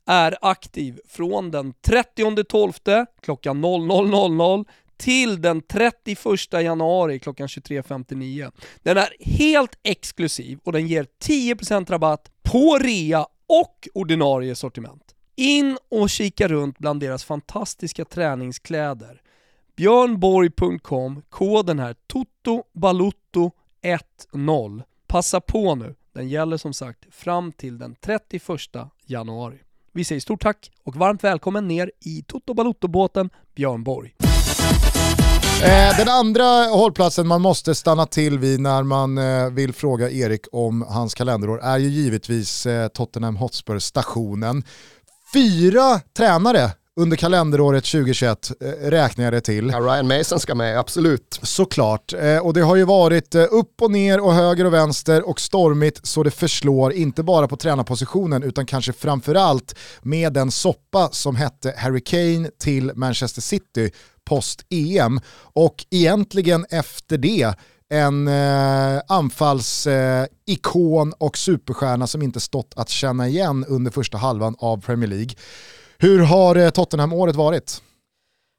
är aktiv från den 30.12 klockan 00.00 till den 31 januari klockan 23.59. Den är helt exklusiv och den ger 10% rabatt på rea och ordinarie sortiment. In och kika runt bland deras fantastiska träningskläder björnborg.com, koden här TOTOBALUTTO10. Passa på nu, den gäller som sagt fram till den 31 januari. Vi säger stort tack och varmt välkommen ner i Toto Balutto-båten Björn Borg. Eh, den andra hållplatsen man måste stanna till vid när man eh, vill fråga Erik om hans kalenderår är ju givetvis eh, Tottenham Hotspur-stationen. Fyra tränare under kalenderåret 2021 eh, räknar jag det till. Ja, Ryan Mason ska med, absolut. Såklart, eh, och det har ju varit eh, upp och ner och höger och vänster och stormigt så det förslår inte bara på tränarpositionen utan kanske framförallt med den soppa som hette Harry Kane till Manchester City post-EM och egentligen efter det en eh, anfallsikon eh, och superstjärna som inte stått att känna igen under första halvan av Premier League. Hur har eh, Tottenham-året varit?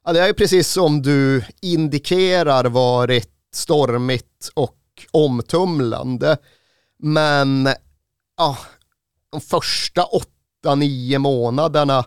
Ja, det är ju precis som du indikerar varit stormigt och omtumlande. Men ja, de första åtta, nio månaderna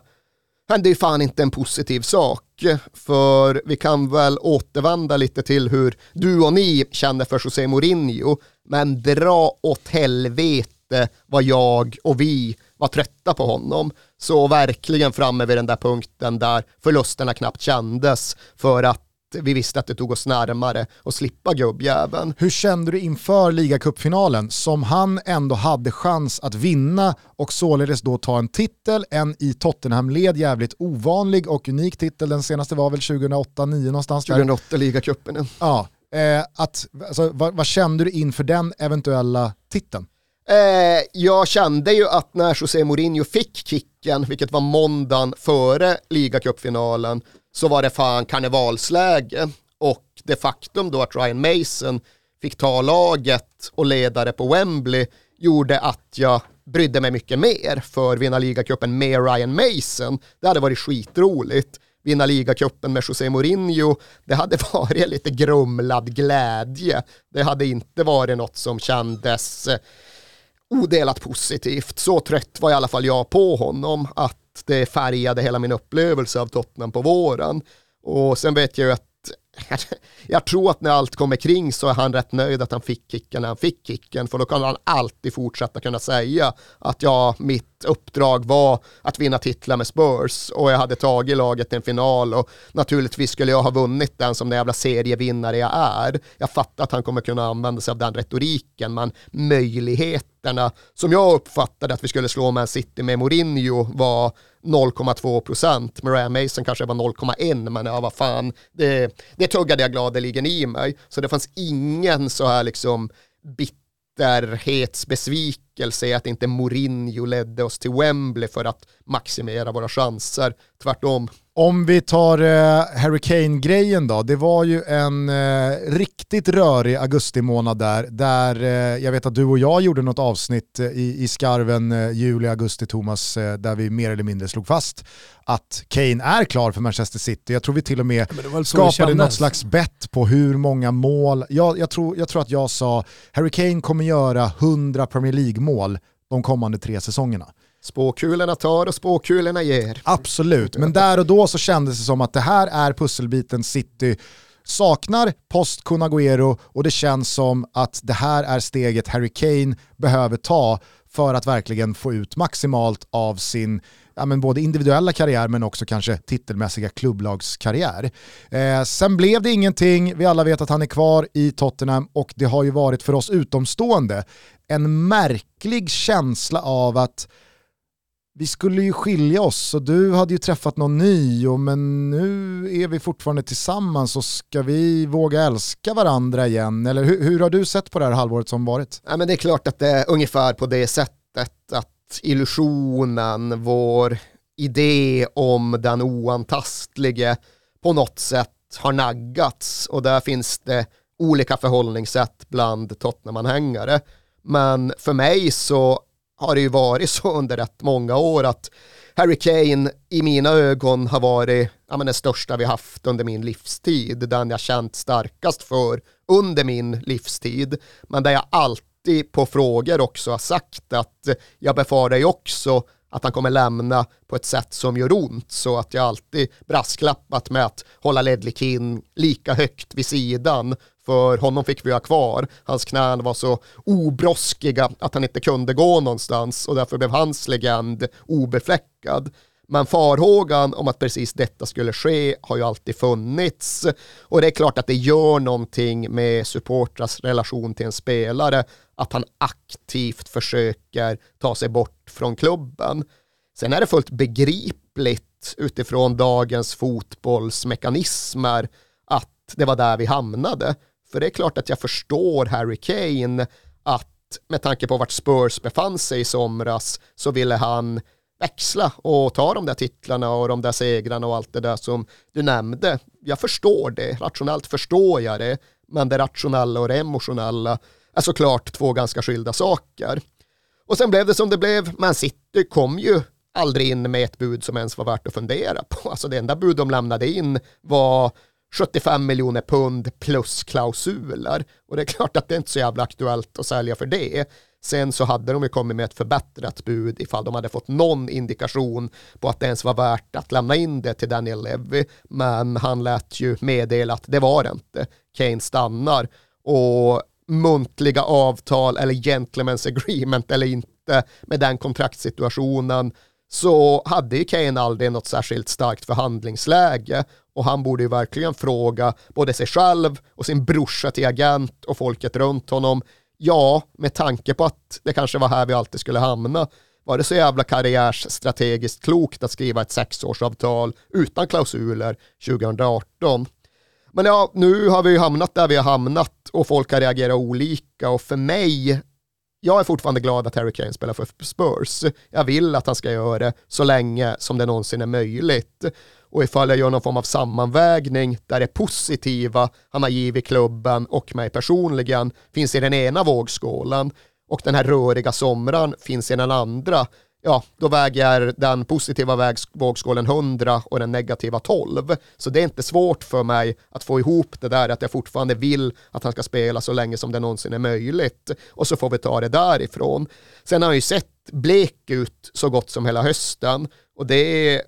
hände ju fan inte en positiv sak. För vi kan väl återvända lite till hur du och ni känner för José Mourinho. Men dra åt helvete vad jag och vi var trötta på honom. Så verkligen framme vid den där punkten där förlusterna knappt kändes för att vi visste att det tog oss närmare att slippa gubbjäveln. Hur kände du inför ligacupfinalen som han ändå hade chans att vinna och således då ta en titel, en i Tottenham-led jävligt ovanlig och unik titel, den senaste var väl 2008-2009 någonstans? 2008 ligacupen. Ja, eh, att, alltså, vad, vad kände du inför den eventuella titeln? Eh, jag kände ju att när José Mourinho fick kicken, vilket var måndagen före ligacupfinalen, så var det fan karnevalsläge. Och det faktum då att Ryan Mason fick ta laget och ledare på Wembley gjorde att jag brydde mig mycket mer för vinna ligacupen med Ryan Mason. Det hade varit skitroligt. Vinna ligacupen med José Mourinho, det hade varit lite grumlad glädje. Det hade inte varit något som kändes eh, odelat positivt. Så trött var i alla fall jag på honom att det färgade hela min upplevelse av Tottenham på våren. Och sen vet jag ju att jag tror att när allt kommer kring så är han rätt nöjd att han fick kicken när han fick kicken, för då kan han alltid fortsätta kunna säga att ja, mitt uppdrag var att vinna titlar med Spurs och jag hade tagit laget till en final och naturligtvis skulle jag ha vunnit den som den jävla serievinnare jag är. Jag fattar att han kommer kunna använda sig av den retoriken, men möjligheterna som jag uppfattade att vi skulle slå Man City med Mourinho var 0,2 procent. Mariah Mason kanske var 0,1 men ja vad fan, det, det tuggade jag gladeligen i mig. Så det fanns ingen så här liksom bitterhetsbesvikelse i att inte Mourinho ledde oss till Wembley för att maximera våra chanser. Tvärtom. Om vi tar eh, Harry Kane-grejen då, det var ju en eh, riktigt rörig augusti månad där, där eh, jag vet att du och jag gjorde något avsnitt eh, i, i skarven eh, juli, augusti, Thomas, eh, där vi mer eller mindre slog fast att Kane är klar för Manchester City. Jag tror vi till och med skapade något slags bett på hur många mål, jag, jag, tror, jag tror att jag sa Harry Kane kommer göra 100 Premier League-mål de kommande tre säsongerna. Spåkulorna tar och spåkulorna ger. Absolut, men där och då så kändes det som att det här är pusselbiten City saknar post-Kunaguero och det känns som att det här är steget Harry Kane behöver ta för att verkligen få ut maximalt av sin ja, men både individuella karriär men också kanske titelmässiga klubblagskarriär. Eh, sen blev det ingenting, vi alla vet att han är kvar i Tottenham och det har ju varit för oss utomstående en märklig känsla av att vi skulle ju skilja oss och du hade ju träffat någon ny och men nu är vi fortfarande tillsammans och ska vi våga älska varandra igen? Eller hur, hur har du sett på det här halvåret som varit? Ja, men det är klart att det är ungefär på det sättet att illusionen, vår idé om den oantastlige på något sätt har naggats och där finns det olika förhållningssätt bland Tottenham-anhängare. Men för mig så har det ju varit så under rätt många år att Harry Kane i mina ögon har varit ja, men den största vi haft under min livstid, den jag känt starkast för under min livstid, men där jag alltid på frågor också har sagt att jag befarar ju också att han kommer lämna på ett sätt som gör ont. Så att jag alltid brasklappat med att hålla Ledley King lika högt vid sidan för honom fick vi ha kvar. Hans knän var så obroskiga att han inte kunde gå någonstans och därför blev hans legend obefläckad. Men farhågan om att precis detta skulle ske har ju alltid funnits. Och det är klart att det gör någonting med supportras relation till en spelare att han aktivt försöker ta sig bort från klubben. Sen är det fullt begripligt utifrån dagens fotbollsmekanismer att det var där vi hamnade. För det är klart att jag förstår Harry Kane att med tanke på vart Spurs befann sig i somras så ville han växla och ta de där titlarna och de där segrarna och allt det där som du nämnde. Jag förstår det, rationellt förstår jag det, men det rationella och det emotionella är såklart två ganska skilda saker. Och sen blev det som det blev, Man City kom ju aldrig in med ett bud som ens var värt att fundera på. Alltså det enda bud de lämnade in var 75 miljoner pund plus klausuler. Och det är klart att det är inte så jävla aktuellt att sälja för det. Sen så hade de ju kommit med ett förbättrat bud ifall de hade fått någon indikation på att det ens var värt att lämna in det till Daniel Levy. Men han lät ju meddela att det var det inte. Kane stannar. Och muntliga avtal eller gentlemen's agreement eller inte med den kontraktssituationen så hade ju Kane aldrig något särskilt starkt förhandlingsläge och han borde ju verkligen fråga både sig själv och sin brorsa till agent och folket runt honom. Ja, med tanke på att det kanske var här vi alltid skulle hamna, var det så jävla karriärsstrategiskt klokt att skriva ett sexårsavtal utan klausuler 2018? Men ja, nu har vi ju hamnat där vi har hamnat och folk har reagerat olika och för mig jag är fortfarande glad att Harry Kane spelar för Spurs. Jag vill att han ska göra det så länge som det någonsin är möjligt. Och ifall jag gör någon form av sammanvägning där det positiva han har givit klubben och mig personligen finns i den ena vågskålen och den här röriga somran finns i den andra, ja, då väger den positiva vågskålen 100 och den negativa 12. Så det är inte svårt för mig att få ihop det där att jag fortfarande vill att han ska spela så länge som det någonsin är möjligt. Och så får vi ta det därifrån. Sen har han ju sett blek ut så gott som hela hösten och det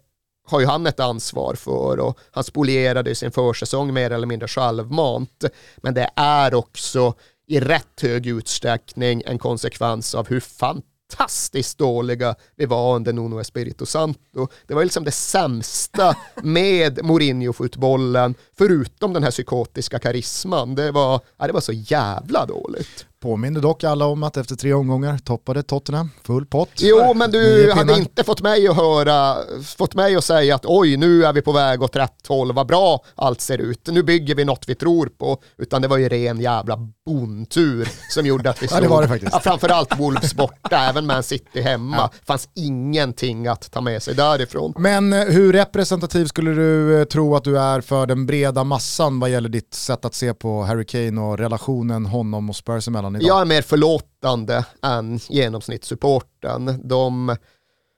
har ju han ett ansvar för och han spolierade sin försäsong mer eller mindre självmant. Men det är också i rätt hög utsträckning en konsekvens av hur fantastiskt fantastiskt dåliga vi var under Nuno Espirito Santo. Det var liksom det sämsta med Mourinho-fotbollen, förutom den här psykotiska karisman. Det var, ja, det var så jävla dåligt. Påminner dock alla om att efter tre omgångar toppade Tottenham, full pott. Jo, men du hade inte fått mig att höra, fått mig att säga att oj, nu är vi på väg åt rätt håll, vad bra allt ser ut, nu bygger vi något vi tror på, utan det var ju ren jävla bontur som gjorde att vi slog. ja, det var det faktiskt. Ja, framförallt Wolves borta, även Man City hemma, ja. fanns ingenting att ta med sig därifrån. Men eh, hur representativ skulle du eh, tro att du är för den breda massan vad gäller ditt sätt att se på Harry Kane och relationen honom och Spurs emellan? Idag? Jag är mer förlåtande än genomsnittssupporten. De,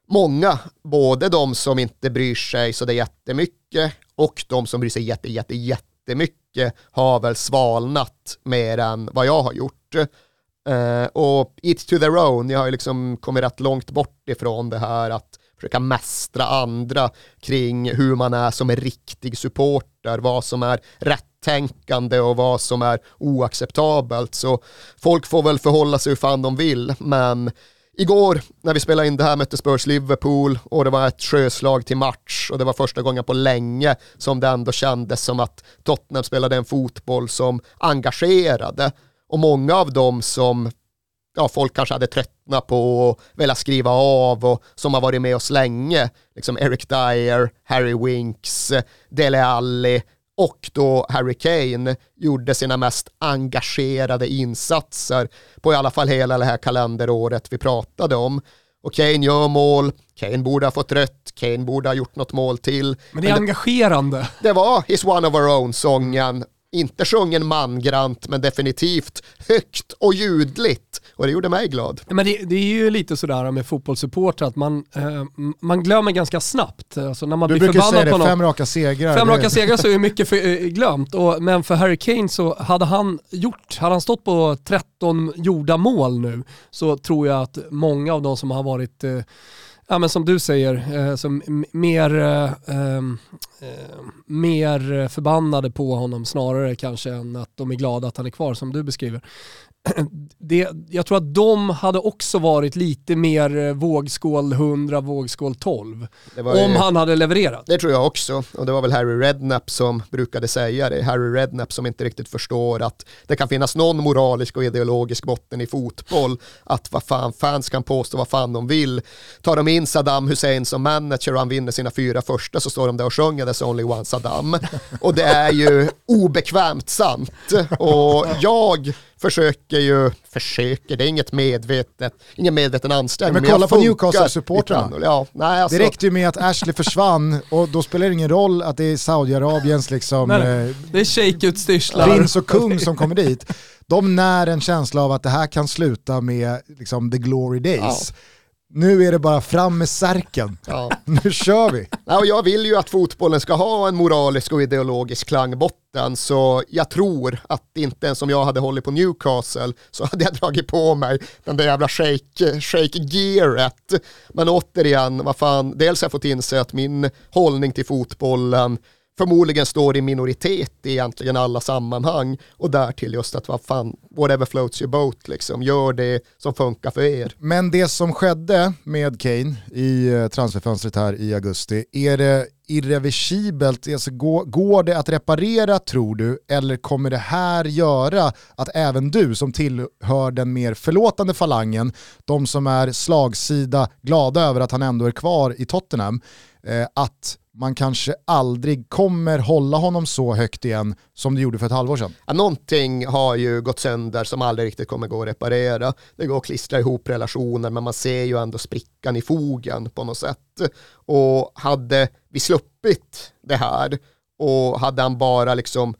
många, både de som inte bryr sig så det är jättemycket och de som bryr sig jätte, jätte, jättemycket har väl svalnat mer än vad jag har gjort. Uh, och It's to their own, jag har ju liksom kommit rätt långt bort ifrån det här att försöka mästra andra kring hur man är som en riktig supporter, vad som är rätt tänkande och vad som är oacceptabelt. Så folk får väl förhålla sig hur fan de vill, men Igår när vi spelade in det här mötte Spurs Liverpool och det var ett sjöslag till match och det var första gången på länge som det ändå kändes som att Tottenham spelade en fotboll som engagerade. Och många av dem som ja, folk kanske hade tröttnat på och velat skriva av och som har varit med oss länge. Liksom Eric Dyer, Harry Winks, Dele Alli och då Harry Kane gjorde sina mest engagerade insatser på i alla fall hela det här kalenderåret vi pratade om. Och Kane gör mål, Kane borde ha fått rött, Kane borde ha gjort något mål till. Men det är Men engagerande. Det, det var He's one of our own-sången inte sjungen mangrant, men definitivt högt och ljudligt. Och det gjorde mig glad. Men det, det är ju lite sådär med fotbollssupportrar att man, eh, man glömmer ganska snabbt. Alltså när man du blir brukar säga det, på fem raka segrar. Fem raka segrar så är mycket för, eh, glömt. Och, men för Harry Kane så hade han gjort, hade han stått på 13 gjorda mål nu så tror jag att många av de som har varit eh, ja, men som du säger, eh, som mer, eh, ehm, eh, mer förbannade på honom snarare kanske än att de är glada att han är kvar som du beskriver. det, jag tror att de hade också varit lite mer eh, vågskål 100, vågskål 12. om han hade levererat. Det tror jag också. Och det var väl Harry Redknapp som brukade säga det. Harry Redknapp som inte riktigt förstår att det kan finnas någon moralisk och ideologisk botten i fotboll. Att vad fan fans kan påstå vad fan de vill. Tar de in Saddam Hussein som manager och han vinner sina fyra första så står de där och sjunger There's only one Saddam. Och det är ju obekvämt sant. Och jag försöker ju, försöker, det är inget medvetet, ingen medveten ansträngning. Men kolla på Newcastle-supportrarna. Ja, alltså. Det räckte ju med att Ashley försvann och då spelar det ingen roll att det är Saudiarabiens liksom... Nej, eh, det är shake-utstyrslar. Prins och kung som kommer dit. De när en känsla av att det här kan sluta med liksom, the glory days. Ja nu är det bara fram med särken. Ja. nu kör vi. Ja, och jag vill ju att fotbollen ska ha en moralisk och ideologisk klangbotten, så jag tror att inte ens om jag hade hållit på Newcastle så hade jag dragit på mig den där jävla shake, shake gearet. Men återigen, vad fan, dels har jag fått inse att min hållning till fotbollen förmodligen står i minoritet i egentligen alla sammanhang och därtill just att vad fan, whatever floats your boat liksom, gör det som funkar för er. Men det som skedde med Kane i eh, transferfönstret här i augusti, är det irreversibelt, alltså går, går det att reparera tror du, eller kommer det här göra att även du som tillhör den mer förlåtande falangen, de som är slagsida glada över att han ändå är kvar i Tottenham, eh, att man kanske aldrig kommer hålla honom så högt igen som det gjorde för ett halvår sedan. Ja, någonting har ju gått sönder som aldrig riktigt kommer gå att reparera. Det går att klistra ihop relationer men man ser ju ändå sprickan i fogen på något sätt. Och hade vi sluppit det här och hade han bara liksom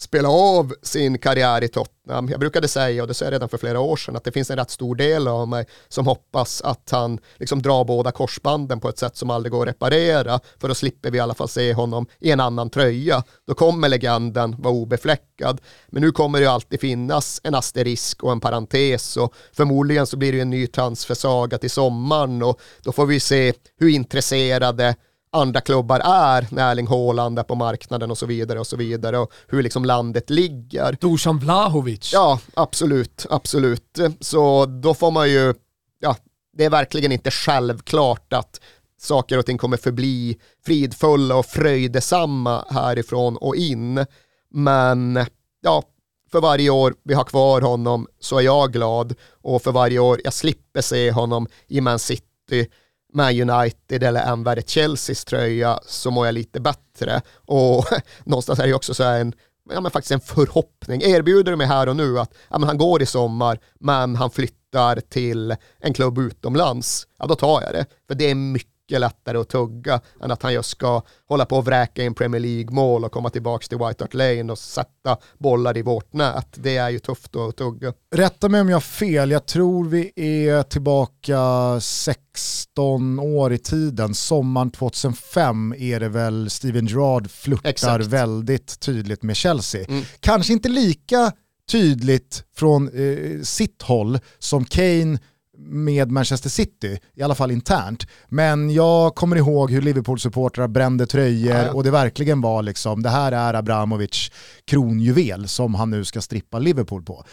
spela av sin karriär i Tottenham. Jag brukade säga, och det sa jag redan för flera år sedan, att det finns en rätt stor del av mig som hoppas att han liksom drar båda korsbanden på ett sätt som aldrig går att reparera, för då slipper vi i alla fall se honom i en annan tröja. Då kommer legenden vara obefläckad. Men nu kommer det ju alltid finnas en asterisk och en parentes och förmodligen så blir det en ny transfersaga till sommaren och då får vi se hur intresserade andra klubbar är när Erling Haaland är på marknaden och så vidare och så vidare och hur liksom landet ligger. Dusan Vlahovic. Ja, absolut, absolut. Så då får man ju, ja, det är verkligen inte självklart att saker och ting kommer förbli fridfulla och fröjdesamma härifrån och in. Men ja, för varje år vi har kvar honom så är jag glad och för varje år jag slipper se honom i Man City med United eller än värre Chelseas tröja så mår jag lite bättre. Och någonstans är det också så här en, ja, men faktiskt en förhoppning. Erbjuder de mig här och nu att ja, men han går i sommar men han flyttar till en klubb utomlands, ja då tar jag det. För det är mycket mycket lättare att tugga än att han just ska hålla på och vräka in Premier League-mål och komma tillbaka till White Hart Lane och sätta bollar i vårt nät. Det är ju tufft att tugga. Rätta mig om jag har fel, jag tror vi är tillbaka 16 år i tiden. Sommaren 2005 är det väl Steven Gerrard flörtar Exakt. väldigt tydligt med Chelsea. Mm. Kanske inte lika tydligt från eh, sitt håll som Kane med Manchester City, i alla fall internt. Men jag kommer ihåg hur Liverpool-supportrar brände tröjor ja, ja. och det verkligen var liksom, det här är Abramovic kronjuvel som han nu ska strippa Liverpool på.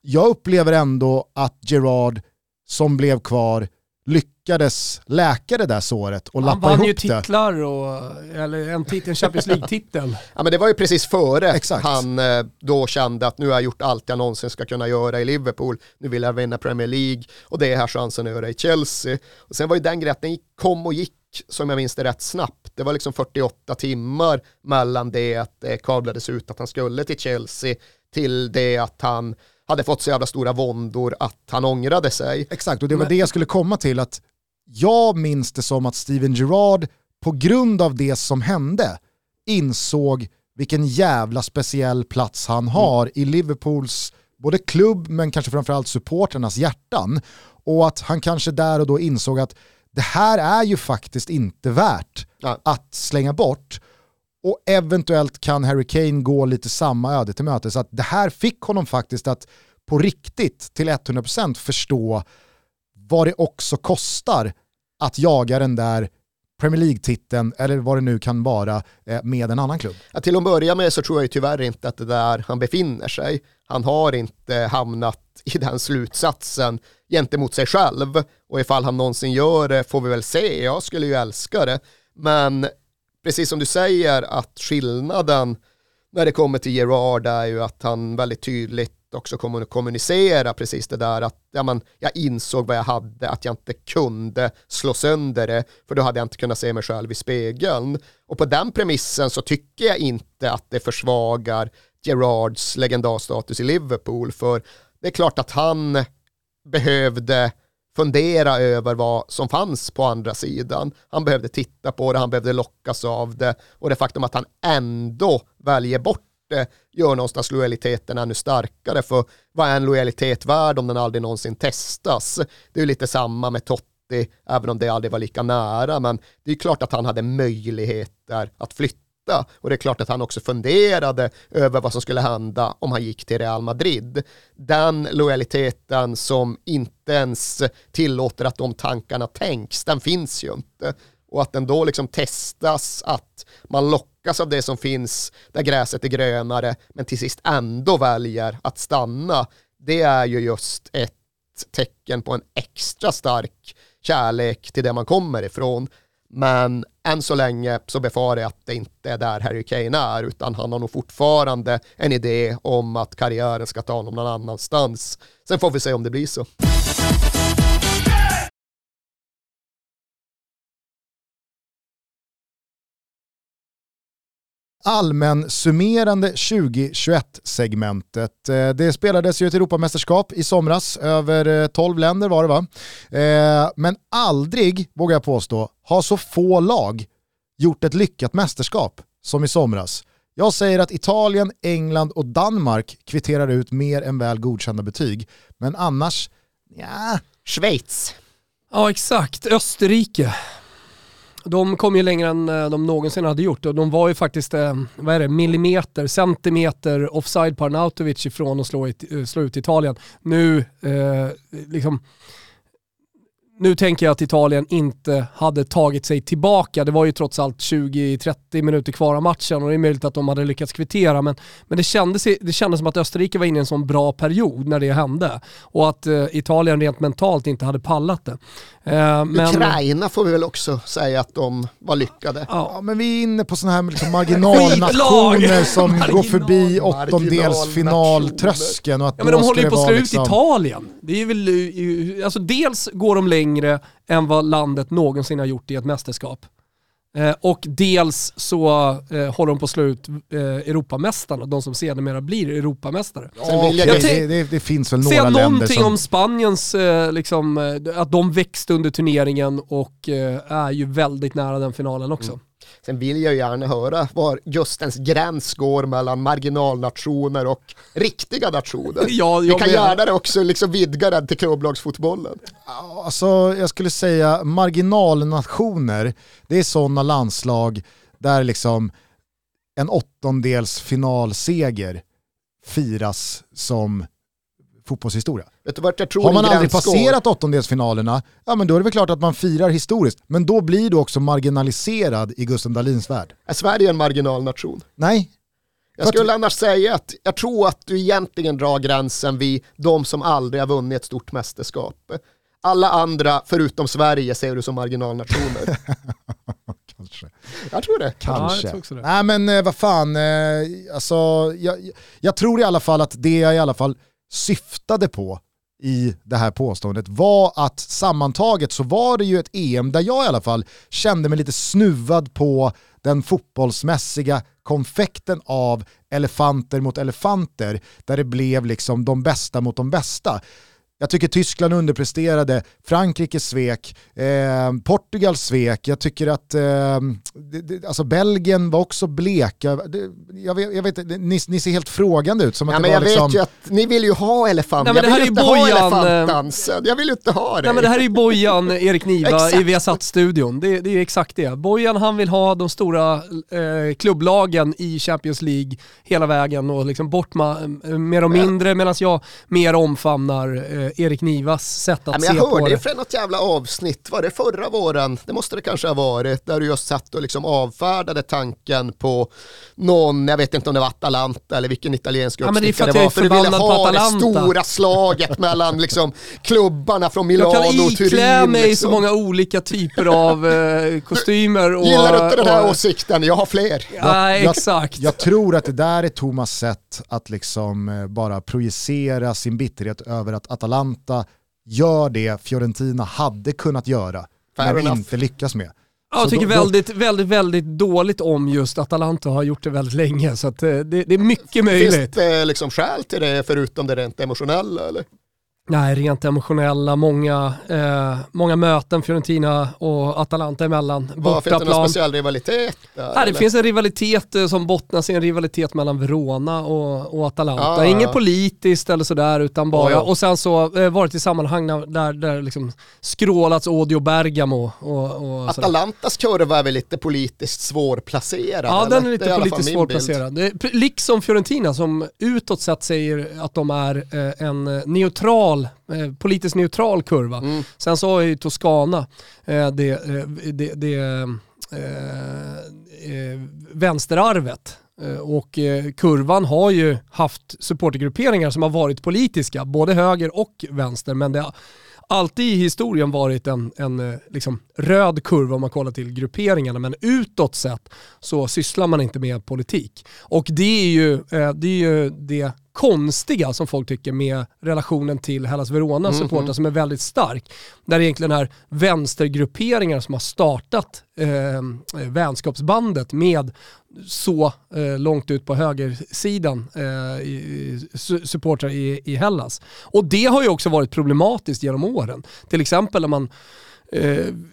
Jag upplever ändå att Gerard, som blev kvar, lyckades läka det där såret och lappa ihop det. Han vann ju titlar och, eller en titel, Champions League-titel. ja men det var ju precis före Exakt. han eh, då kände att nu har jag gjort allt jag någonsin ska kunna göra i Liverpool, nu vill jag vinna Premier League och det är här chansen att göra i Chelsea. Och sen var ju den grejen att den kom och gick som jag minns det rätt snabbt. Det var liksom 48 timmar mellan det att det kablades ut att han skulle till Chelsea till det att han hade fått så jävla stora våndor att han ångrade sig. Exakt, och det var Men... det jag skulle komma till, att jag minns det som att Steven Gerrard på grund av det som hände insåg vilken jävla speciell plats han mm. har mm. i Liverpools både klubb men kanske framförallt supporternas hjärtan. Och att han kanske där och då insåg att det här är ju faktiskt inte värt ja. att slänga bort. Och eventuellt kan Harry Kane gå lite samma öde till mötes. Att det här fick honom faktiskt att på riktigt till 100% förstå vad det också kostar att jaga den där Premier League-titeln eller vad det nu kan vara eh, med en annan klubb. Ja, till att börja med så tror jag ju tyvärr inte att det där han befinner sig. Han har inte hamnat i den slutsatsen gentemot sig själv och ifall han någonsin gör det får vi väl se. Jag skulle ju älska det. Men precis som du säger att skillnaden när det kommer till Gerard är ju att han väldigt tydligt också kommer att kommunicera precis det där att ja, man, jag insåg vad jag hade, att jag inte kunde slå sönder det, för då hade jag inte kunnat se mig själv i spegeln. Och på den premissen så tycker jag inte att det försvagar Gerards legendarstatus i Liverpool, för det är klart att han behövde fundera över vad som fanns på andra sidan. Han behövde titta på det, han behövde lockas av det och det faktum att han ändå väljer bort det gör någonstans lojaliteten ännu starkare för vad är en lojalitet värd om den aldrig någonsin testas? Det är ju lite samma med Totti även om det aldrig var lika nära. Men det är klart att han hade möjligheter att flytta och det är klart att han också funderade över vad som skulle hända om han gick till Real Madrid. Den lojaliteten som inte ens tillåter att de tankarna tänks, den finns ju inte. Och att den då liksom testas, att man lockas av det som finns där gräset är grönare, men till sist ändå väljer att stanna, det är ju just ett tecken på en extra stark kärlek till det man kommer ifrån. Men än så länge så befarar jag att det inte är där Harry Kane är, utan han har nog fortfarande en idé om att karriären ska ta honom någon annanstans. Sen får vi se om det blir så. Allmänsummerande 2021-segmentet. Eh, det spelades ju ett Europamästerskap i somras, över 12 eh, länder var det va? Eh, men aldrig, vågar jag påstå, har så få lag gjort ett lyckat mästerskap som i somras. Jag säger att Italien, England och Danmark kvitterar ut mer än väl godkända betyg. Men annars, ja. Schweiz. Ja exakt, Österrike. De kom ju längre än eh, de någonsin hade gjort och de var ju faktiskt, eh, vad är det, millimeter, centimeter offside på Arnautovic ifrån att slå, eh, slå ut Italien. Nu, eh, liksom, nu tänker jag att Italien inte hade tagit sig tillbaka. Det var ju trots allt 20-30 minuter kvar av matchen och det är möjligt att de hade lyckats kvittera. Men, men det, kändes, det kändes som att Österrike var inne i en sån bra period när det hände. Och att eh, Italien rent mentalt inte hade pallat det. Eh, men... Ukraina får vi väl också säga att de var lyckade. Ja, ja men vi är inne på sådana här liksom marginalnationer som Marginal. går förbi åttondelsfinaltröskeln. Ja, men de håller ju på att slå liksom... ut Italien. Det är väl, alltså dels går de längre än vad landet någonsin har gjort i ett mästerskap. Eh, och dels så eh, håller de på att slå ut eh, Europamästarna, de som sedermera blir Europamästare. Ja, det, det, det, finns väl några länder någonting som... om Spaniens, eh, liksom, eh, att de växte under turneringen och eh, är ju väldigt nära den finalen också. Mm. Sen vill jag gärna höra var just ens gräns går mellan marginalnationer och riktiga nationer. ja, Vi kan men... gärna också liksom vidga den till klubblagsfotbollen. Alltså, jag skulle säga marginalnationer, det är sådana landslag där liksom en åttondels finalseger firas som fotbollshistoria. Vet du vart jag tror Har man aldrig passerat åttondelsfinalerna, ja men då är det väl klart att man firar historiskt. Men då blir du också marginaliserad i Gustav Dahlins värld. Är Sverige en marginalnation? Nej. Jag skulle annars säga att jag tror att du egentligen drar gränsen vid de som aldrig har vunnit ett stort mästerskap. Alla andra, förutom Sverige, ser du som marginalnationer. Kanske. Jag tror det. Kanske. Ja, det. Nej men eh, vad fan, eh, alltså, jag, jag tror i alla fall att det jag i alla fall syftade på i det här påståendet var att sammantaget så var det ju ett EM där jag i alla fall kände mig lite snuvad på den fotbollsmässiga konfekten av elefanter mot elefanter där det blev liksom de bästa mot de bästa. Jag tycker Tyskland underpresterade, Frankrike svek, eh, Portugal svek, jag tycker att eh, det, det, alltså Belgien var också bleka. Det, jag, vet, jag vet, ni, ni ser helt frågande ut. Som att ja, det men jag liksom... vet ju att ni vill ju ha elefant, Nej, jag vill ju inte Bojan, ha elefantdansen, jag vill inte ha det. Nej men det här är ju Bojan, Erik Niva i Viasat-studion, det, det är exakt det. Bojan han vill ha de stora eh, klubblagen i Champions League hela vägen och liksom bort ma- mer och mindre medan jag mer omfamnar eh, Erik Nivas sätt att ja, se på det. Jag hörde från något jävla avsnitt, var det förra våren? Det måste det kanske ha varit, där du just satt och liksom avfärdade tanken på någon, jag vet inte om det var Atalanta eller vilken italiensk uppstickare ja, det, det var, för du ville ha det stora slaget mellan liksom klubbarna från Milano och Turin. Jag kan iklä mig liksom. så många olika typer av eh, kostymer. Och, Gillar du inte den här och, åsikten? Jag har fler. Ja, jag, exakt. Jag, jag tror att det där är Thomas sätt att liksom eh, bara projicera sin bitterhet över att Atalanta Atalanta gör det Fiorentina hade kunnat göra, Fair men enough. inte lyckas med. Ja, jag tycker då, väldigt, väldigt, väldigt dåligt om just Atalanta har gjort det väldigt länge, så att, eh, det, det, är mycket möjligt. Finns det liksom skäl till det förutom det rent emotionella eller? Nej, rent emotionella, många, eh, många möten Fiorentina och Atalanta emellan. Vad, finns det någon speciell rivalitet? Där, Nej, det finns en rivalitet eh, som bottnas i en rivalitet mellan Verona och, och Atalanta. Ah, Inget ja. politiskt eller sådär utan bara, oh, ja. och sen så eh, varit i sammanhang där, där liksom skrålats Odio Bergamo. Och, och Atalantas kurva är väl lite politiskt svårplacerad? Ja, eller? den är lite är politiskt svårplacerad. Liksom Fiorentina som utåt sett säger att de är eh, en neutral neutral, eh, politiskt neutral kurva. Mm. Sen så har ju Toscana eh, det, eh, det, det eh, vänsterarvet och kurvan har ju haft supportergrupperingar som har varit politiska, både höger och vänster, men det har alltid i historien varit en, en liksom röd kurva om man kollar till grupperingarna, men utåt sett så sysslar man inte med politik. Och det är ju det, är ju det konstiga som folk tycker med relationen till Hellas Veronas mm, supportrar mm. som är väldigt stark. Där det egentligen är vänstergrupperingar som har startat eh, vänskapsbandet med så eh, långt ut på högersidan eh, i, supportrar i, i Hellas. Och det har ju också varit problematiskt genom åren. Till exempel när man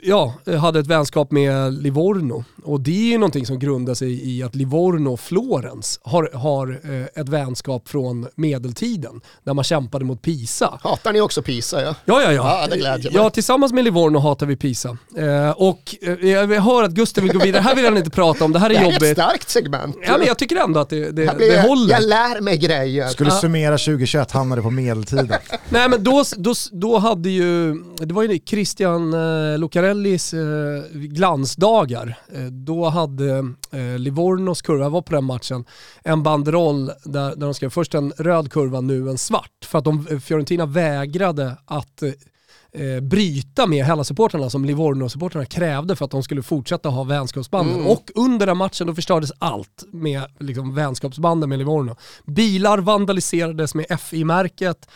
ja, hade ett vänskap med Livorno. Och det är ju någonting som grundar sig i att Livorno och Florens har, har eh, ett vänskap från medeltiden, där man kämpade mot Pisa. Hatar ni också Pisa? Ja, ja, ja. Ja, ja, det glädjer mig. ja tillsammans med Livorno hatar vi Pisa. Eh, och eh, jag hör att Gustav vill gå vidare, det här vill han inte prata om, det här är jobbigt. Det är ett starkt segment. Ja, men jag tycker ändå att det, det, det håller. Jag lär mig grejer. Skulle summera 2021 hamnade på medeltiden. Nej men då, då, då hade ju, det var ju Christian eh, eh, Lucarellis eh, glansdagar, eh, då hade eh, Livornos kurva, var på den matchen, en banderoll där, där de skrev först en röd kurva, nu en svart. För att de, eh, Fiorentina vägrade att eh, bryta med Hellas-supportrarna som Livorno-supportrarna krävde för att de skulle fortsätta ha vänskapsbanden. Mm. Och under den matchen då förstördes allt med liksom, vänskapsbanden med Livorno. Bilar vandaliserades med FI-märket,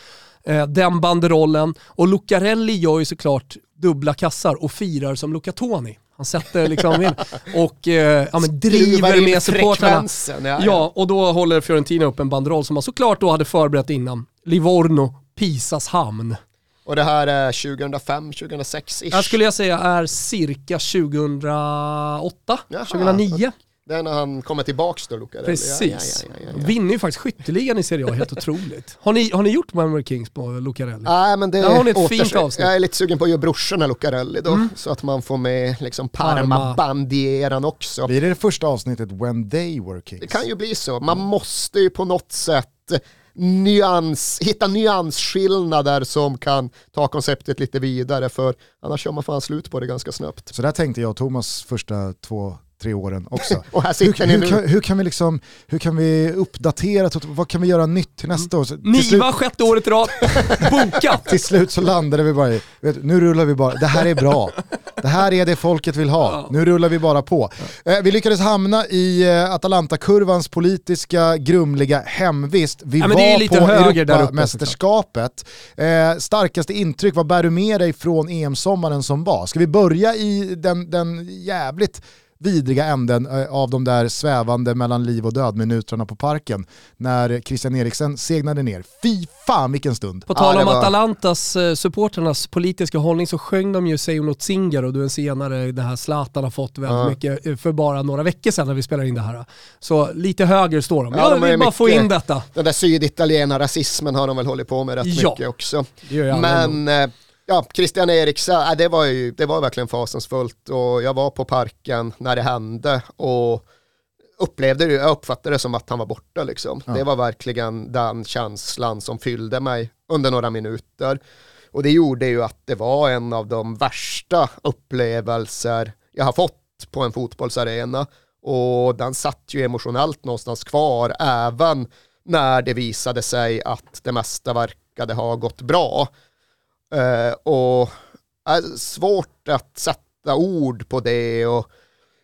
eh, den banderollen och Lucarelli gör ju såklart dubbla kassar och firar som Luca Toni. Han sätter liksom in och eh, ja, men driver med supportrarna. Ja, ja. ja, och då håller Fiorentina upp en banderoll som man såklart då hade förberett innan. Livorno, Pisas hamn. Och det här är 2005, 2006 ish? Jag skulle jag säga är cirka 2008, Jaha, 2009. Det är när han kommer tillbaks då, Luca. Precis. Ja, ja, ja, Vinner ju faktiskt skytteligan i Serie A, helt otroligt. Har ni, har ni gjort Memory Kings på Lucarelli? Nej, men det Där har ni ett fint avsnitt. Jag är lite sugen på att göra brorsorna Lucarelli då, mm. så att man får med liksom Parma-bandieran också. Blir det det första avsnittet When They Were Kings? Det kan ju bli så. Man måste ju på något sätt nyans, hitta nyansskillnader som kan ta konceptet lite vidare för annars kör man fan slut på det ganska snabbt. Så där tänkte jag och Thomas första två tre åren också. och här sitter hur, hur, kan, hur, kan, vi liksom, hur kan vi uppdatera, vad kan vi göra nytt till nästa år? Niva slut... sjätte året i rad, bokat! till slut så landade vi bara i, vet, nu rullar vi bara, det här är bra. Det här är det folket vill ha, nu rullar vi bara på. Eh, vi lyckades hamna i eh, Atalanta-kurvans politiska grumliga hemvist. Vi ja, var på Europamästerskapet. Eh, starkaste intryck, vad bär du med dig från EM-sommaren som var? Ska vi börja i den, den jävligt vidriga änden eh, av de där svävande mellan liv och död minuterna på parken när Christian Eriksen segnade ner. Fy fan vilken stund! På tal om var... Atalantas eh, supporternas politiska hållning så sjöng de ju Say något Singer och du en senare det här Zlatan har fått väldigt ja. mycket eh, för bara några veckor sedan när vi spelade in det här. Så lite höger står de. Ja, de vill bara få in detta. Den där syditaliena rasismen har de väl hållit på med rätt ja. mycket också. Men ja, Christian Eriksen, det var ju det var verkligen fasansfullt och jag var på parken när det hände och upplevde det, jag uppfattade det som att han var borta liksom. Ja. Det var verkligen den känslan som fyllde mig under några minuter. Och det gjorde ju att det var en av de värsta upplevelser jag har fått på en fotbollsarena. Och den satt ju emotionellt någonstans kvar även när det visade sig att det mesta verkade ha gått bra. Eh, och är svårt att sätta ord på det och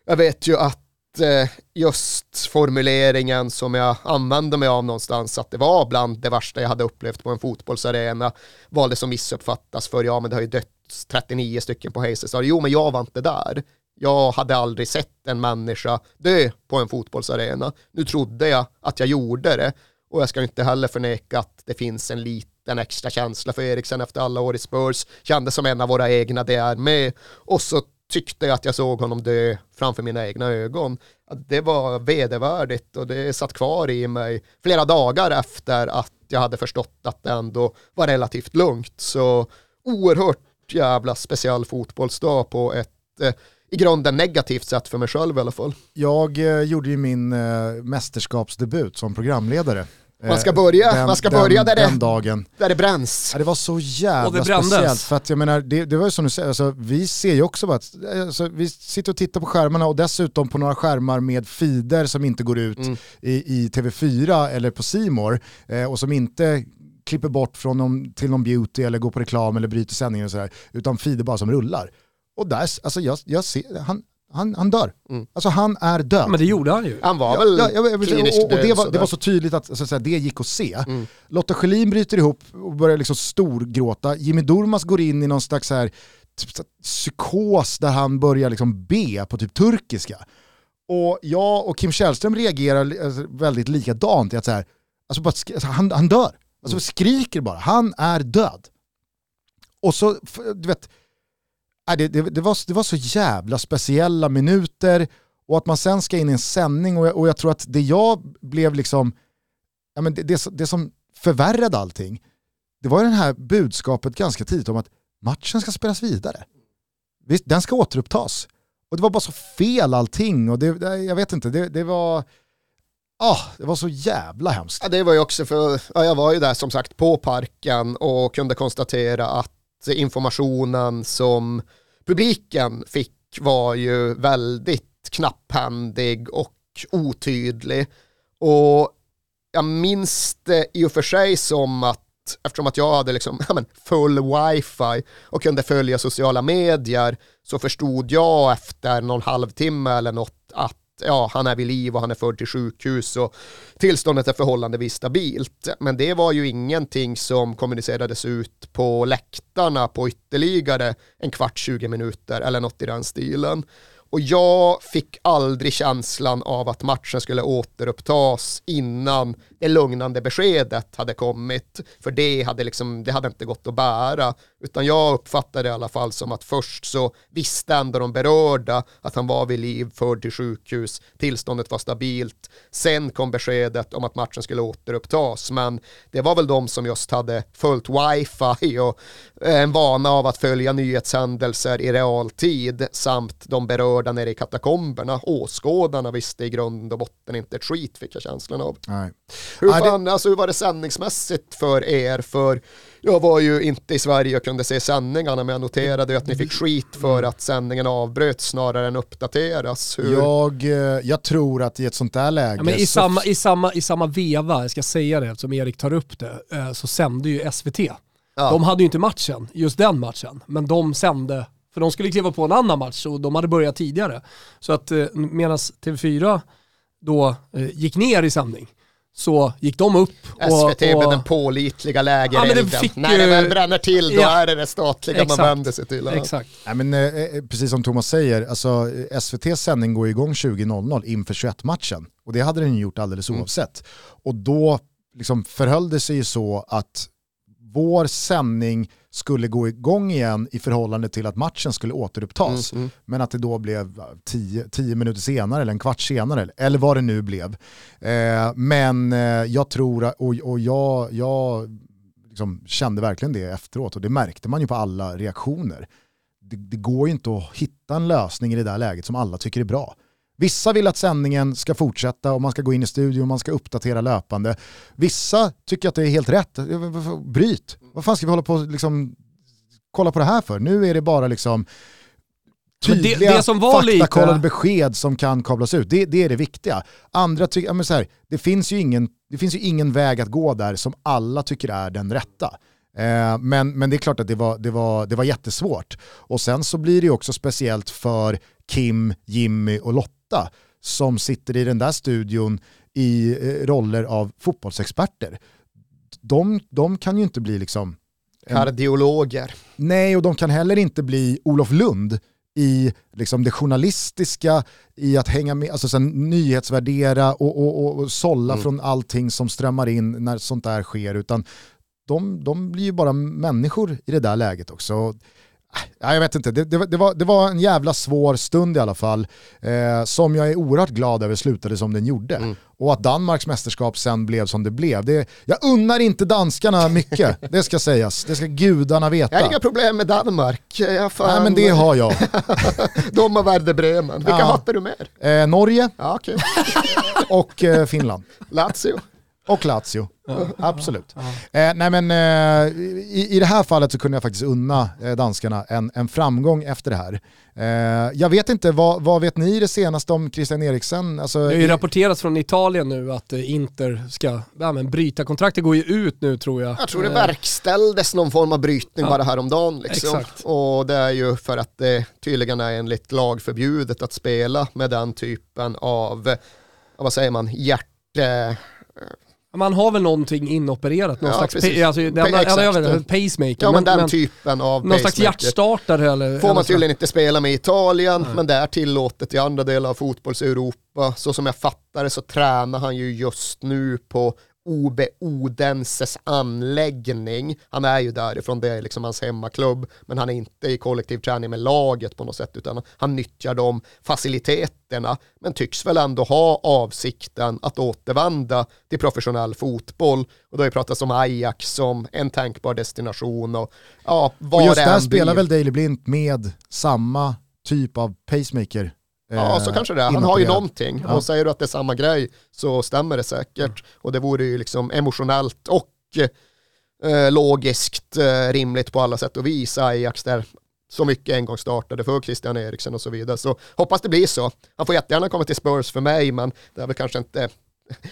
jag vet ju att eh, just formuleringen som jag använde mig av någonstans, att det var bland det värsta jag hade upplevt på en fotbollsarena, var det som missuppfattas för, ja men det har ju dött 39 stycken på Hayes. Jo men jag var inte där. Jag hade aldrig sett en människa dö på en fotbollsarena. Nu trodde jag att jag gjorde det och jag ska inte heller förneka att det finns en liten en extra känsla för Eriksen efter alla år i Spurs, kändes som en av våra egna, det är med. Och så tyckte jag att jag såg honom dö framför mina egna ögon. Det var vedervärdigt och det satt kvar i mig flera dagar efter att jag hade förstått att det ändå var relativt lugnt. Så oerhört jävla speciell fotbollsdag på ett eh, i grunden negativt sätt för mig själv i alla fall. Jag eh, gjorde ju min eh, mästerskapsdebut som programledare. Man ska börja, den, man ska börja där, den det, dagen. där det bränns. Ja, det var så jävla speciellt. För att jag menar, det, det var ju som du säger, alltså, vi ser ju också bara att alltså, vi sitter och tittar på skärmarna och dessutom på några skärmar med feeder som inte går ut mm. i, i, TV4 eller på Simor eh, och som inte klipper bort från någon, till någon beauty eller går på reklam eller bryter sändningen och sådär, utan feeder bara som rullar. Och där, alltså jag, jag ser, han, han, han dör. Mm. Alltså han är död. Men det gjorde han ju. Han var väl ja, ja, ja, kliniskt och, och det, var, det var så tydligt att, så att säga, det gick att se. Mm. Lotta Schelin bryter ihop och börjar liksom storgråta. Jimmy Durmas går in i någon slags här, typ, psykos där han börjar liksom be på typ turkiska. Och jag och Kim Källström reagerar alltså, väldigt likadant i att så här, alltså bara, alltså, han, han dör. Alltså mm. skriker bara, han är död. Och så, du vet, Äh, det, det, det, var, det var så jävla speciella minuter och att man sen ska in i en sändning och jag, och jag tror att det jag blev liksom, ja men det, det, det som förvärrade allting, det var det här budskapet ganska tidigt om att matchen ska spelas vidare. Visst, den ska återupptas. Och det var bara så fel allting och det, jag vet inte, det, det var... Oh, det var så jävla hemskt. Ja, det var ju också för, ja, jag var ju där som sagt på parken och kunde konstatera att informationen som publiken fick var ju väldigt knapphändig och otydlig. Och jag minns det i och för sig som att eftersom att jag hade liksom, ja, men full wifi och kunde följa sociala medier så förstod jag efter någon halvtimme eller något att ja, han är vid liv och han är förd till sjukhus och tillståndet är förhållandevis stabilt. Men det var ju ingenting som kommunicerades ut på läktarna på ytterligare en kvart, 20 minuter eller något i den stilen. Och jag fick aldrig känslan av att matchen skulle återupptas innan det lugnande beskedet hade kommit. För det hade, liksom, det hade inte gått att bära. Utan jag uppfattade det i alla fall som att först så visste ändå de berörda att han var vid liv, förd till sjukhus, tillståndet var stabilt. Sen kom beskedet om att matchen skulle återupptas. Men det var väl de som just hade följt wifi och eh, en vana av att följa nyhetshändelser i realtid samt de berörda nere i katakomberna. Åskådarna visste i grund och botten inte ett skit fick jag känslan av. Nej. Hur, fan, det... alltså, hur var det sändningsmässigt för er? För jag var ju inte i Sverige och kunde se sändningarna men jag noterade ju att ni fick skit för att sändningen avbröts snarare än uppdateras. Hur... Jag, eh, jag tror att i ett sånt där läge... Ja, men i, så... samma, i, samma, I samma veva, jag ska säga det eftersom Erik tar upp det, eh, så sände ju SVT. Ja. De hade ju inte matchen, just den matchen, men de sände för de skulle kliva på en annan match och de hade börjat tidigare. Så att eh, medan TV4 då gick ner i sändning så gick de upp. Och, SVT och, med den pålitliga lägerelden. Ja, När det väl bränner till då ja, är det det statliga exakt, man vänder sig till. Exakt. Ja, men, eh, eh, precis som Thomas säger, alltså, SVTs sändning går igång 20.00 inför 21-matchen. Och det hade den gjort alldeles mm. oavsett. Och då liksom, förhöll det sig ju så att vår sändning skulle gå igång igen i förhållande till att matchen skulle återupptas. Mm, mm. Men att det då blev tio, tio, minuter senare eller en kvart senare, eller vad det nu blev. Eh, men eh, jag tror, och, och jag, jag liksom kände verkligen det efteråt och det märkte man ju på alla reaktioner. Det, det går ju inte att hitta en lösning i det där läget som alla tycker är bra. Vissa vill att sändningen ska fortsätta och man ska gå in i studion och man ska uppdatera löpande. Vissa tycker att det är helt rätt. Bryt. Vad fan ska vi hålla på liksom kolla på det här för? Nu är det bara liksom tydliga, det, det som var faktakollade lite... besked som kan kablas ut. Det, det är det viktiga. Andra tycker, ja, så här, det, finns ju ingen, det finns ju ingen väg att gå där som alla tycker är den rätta. Eh, men, men det är klart att det var, det, var, det var jättesvårt. Och sen så blir det ju också speciellt för Kim, Jimmy och Lotta åtta som sitter i den där studion i eh, roller av fotbollsexperter. De, de kan ju inte bli liksom... En... Kardiologer. Nej, och de kan heller inte bli Olof Lund i liksom det journalistiska, i att hänga med, alltså sen nyhetsvärdera och, och, och, och sålla mm. från allting som strömmar in när sånt där sker, utan de, de blir ju bara människor i det där läget också. Ja, jag vet inte, det, det, det, var, det var en jävla svår stund i alla fall. Eh, som jag är oerhört glad över slutade som den gjorde. Mm. Och att Danmarks mästerskap sen blev som det blev. Det, jag unnar inte danskarna mycket, det ska sägas. Det ska gudarna veta. Jag har inga problem med Danmark. Jag fan... Nej men det har jag. De har Werder Bremen. Vilka ja. hattar du mer? Eh, Norge. Ja, okay. och eh, Finland. Lazio. Och Lazio. Absolut. Eh, nej men, eh, i, i det här fallet så kunde jag faktiskt unna eh, danskarna en, en framgång efter det här. Eh, jag vet inte, vad, vad vet ni det senaste om Christian Eriksen? Alltså, det har ju rapporterats från Italien nu att eh, Inter ska ja, men bryta kontraktet, går ju ut nu tror jag. Jag tror det eh. verkställdes någon form av brytning ja. bara häromdagen. Liksom. Exakt. Och det är ju för att det tydligen är enligt lag förbjudet att spela med den typen av, vad säger man, hjärte man har väl någonting inopererat, någon ja, slags pa alltså, den, eller, jag vet, pacemaker. Ja men, den men, typen av Någon slags hjärtstartare eller? Får man tydligen inte spela med Italien, Nej. men det är tillåtet i andra delar av fotbolls-Europa. Så som jag fattar det så tränar han ju just nu på Obe Odenses anläggning. Han är ju därifrån, det är liksom hans hemmaklubb, men han är inte i kollektiv träning med laget på något sätt, utan han nyttjar de faciliteterna, men tycks väl ändå ha avsikten att återvända till professionell fotboll. Och då har ju pratats om Ajax som en tänkbar destination och ja, vad och just där spelar väl Daley Blint med samma typ av pacemaker Ja, så kanske det är. Han har ju någonting. Ja. Och säger du att det är samma grej så stämmer det säkert. Och det vore ju liksom emotionellt och eh, logiskt eh, rimligt på alla sätt och vis. Ajax där så mycket en gång startade för Christian Eriksen och så vidare. Så hoppas det blir så. Han får jättegärna komma till Spurs för mig, men det är väl kanske inte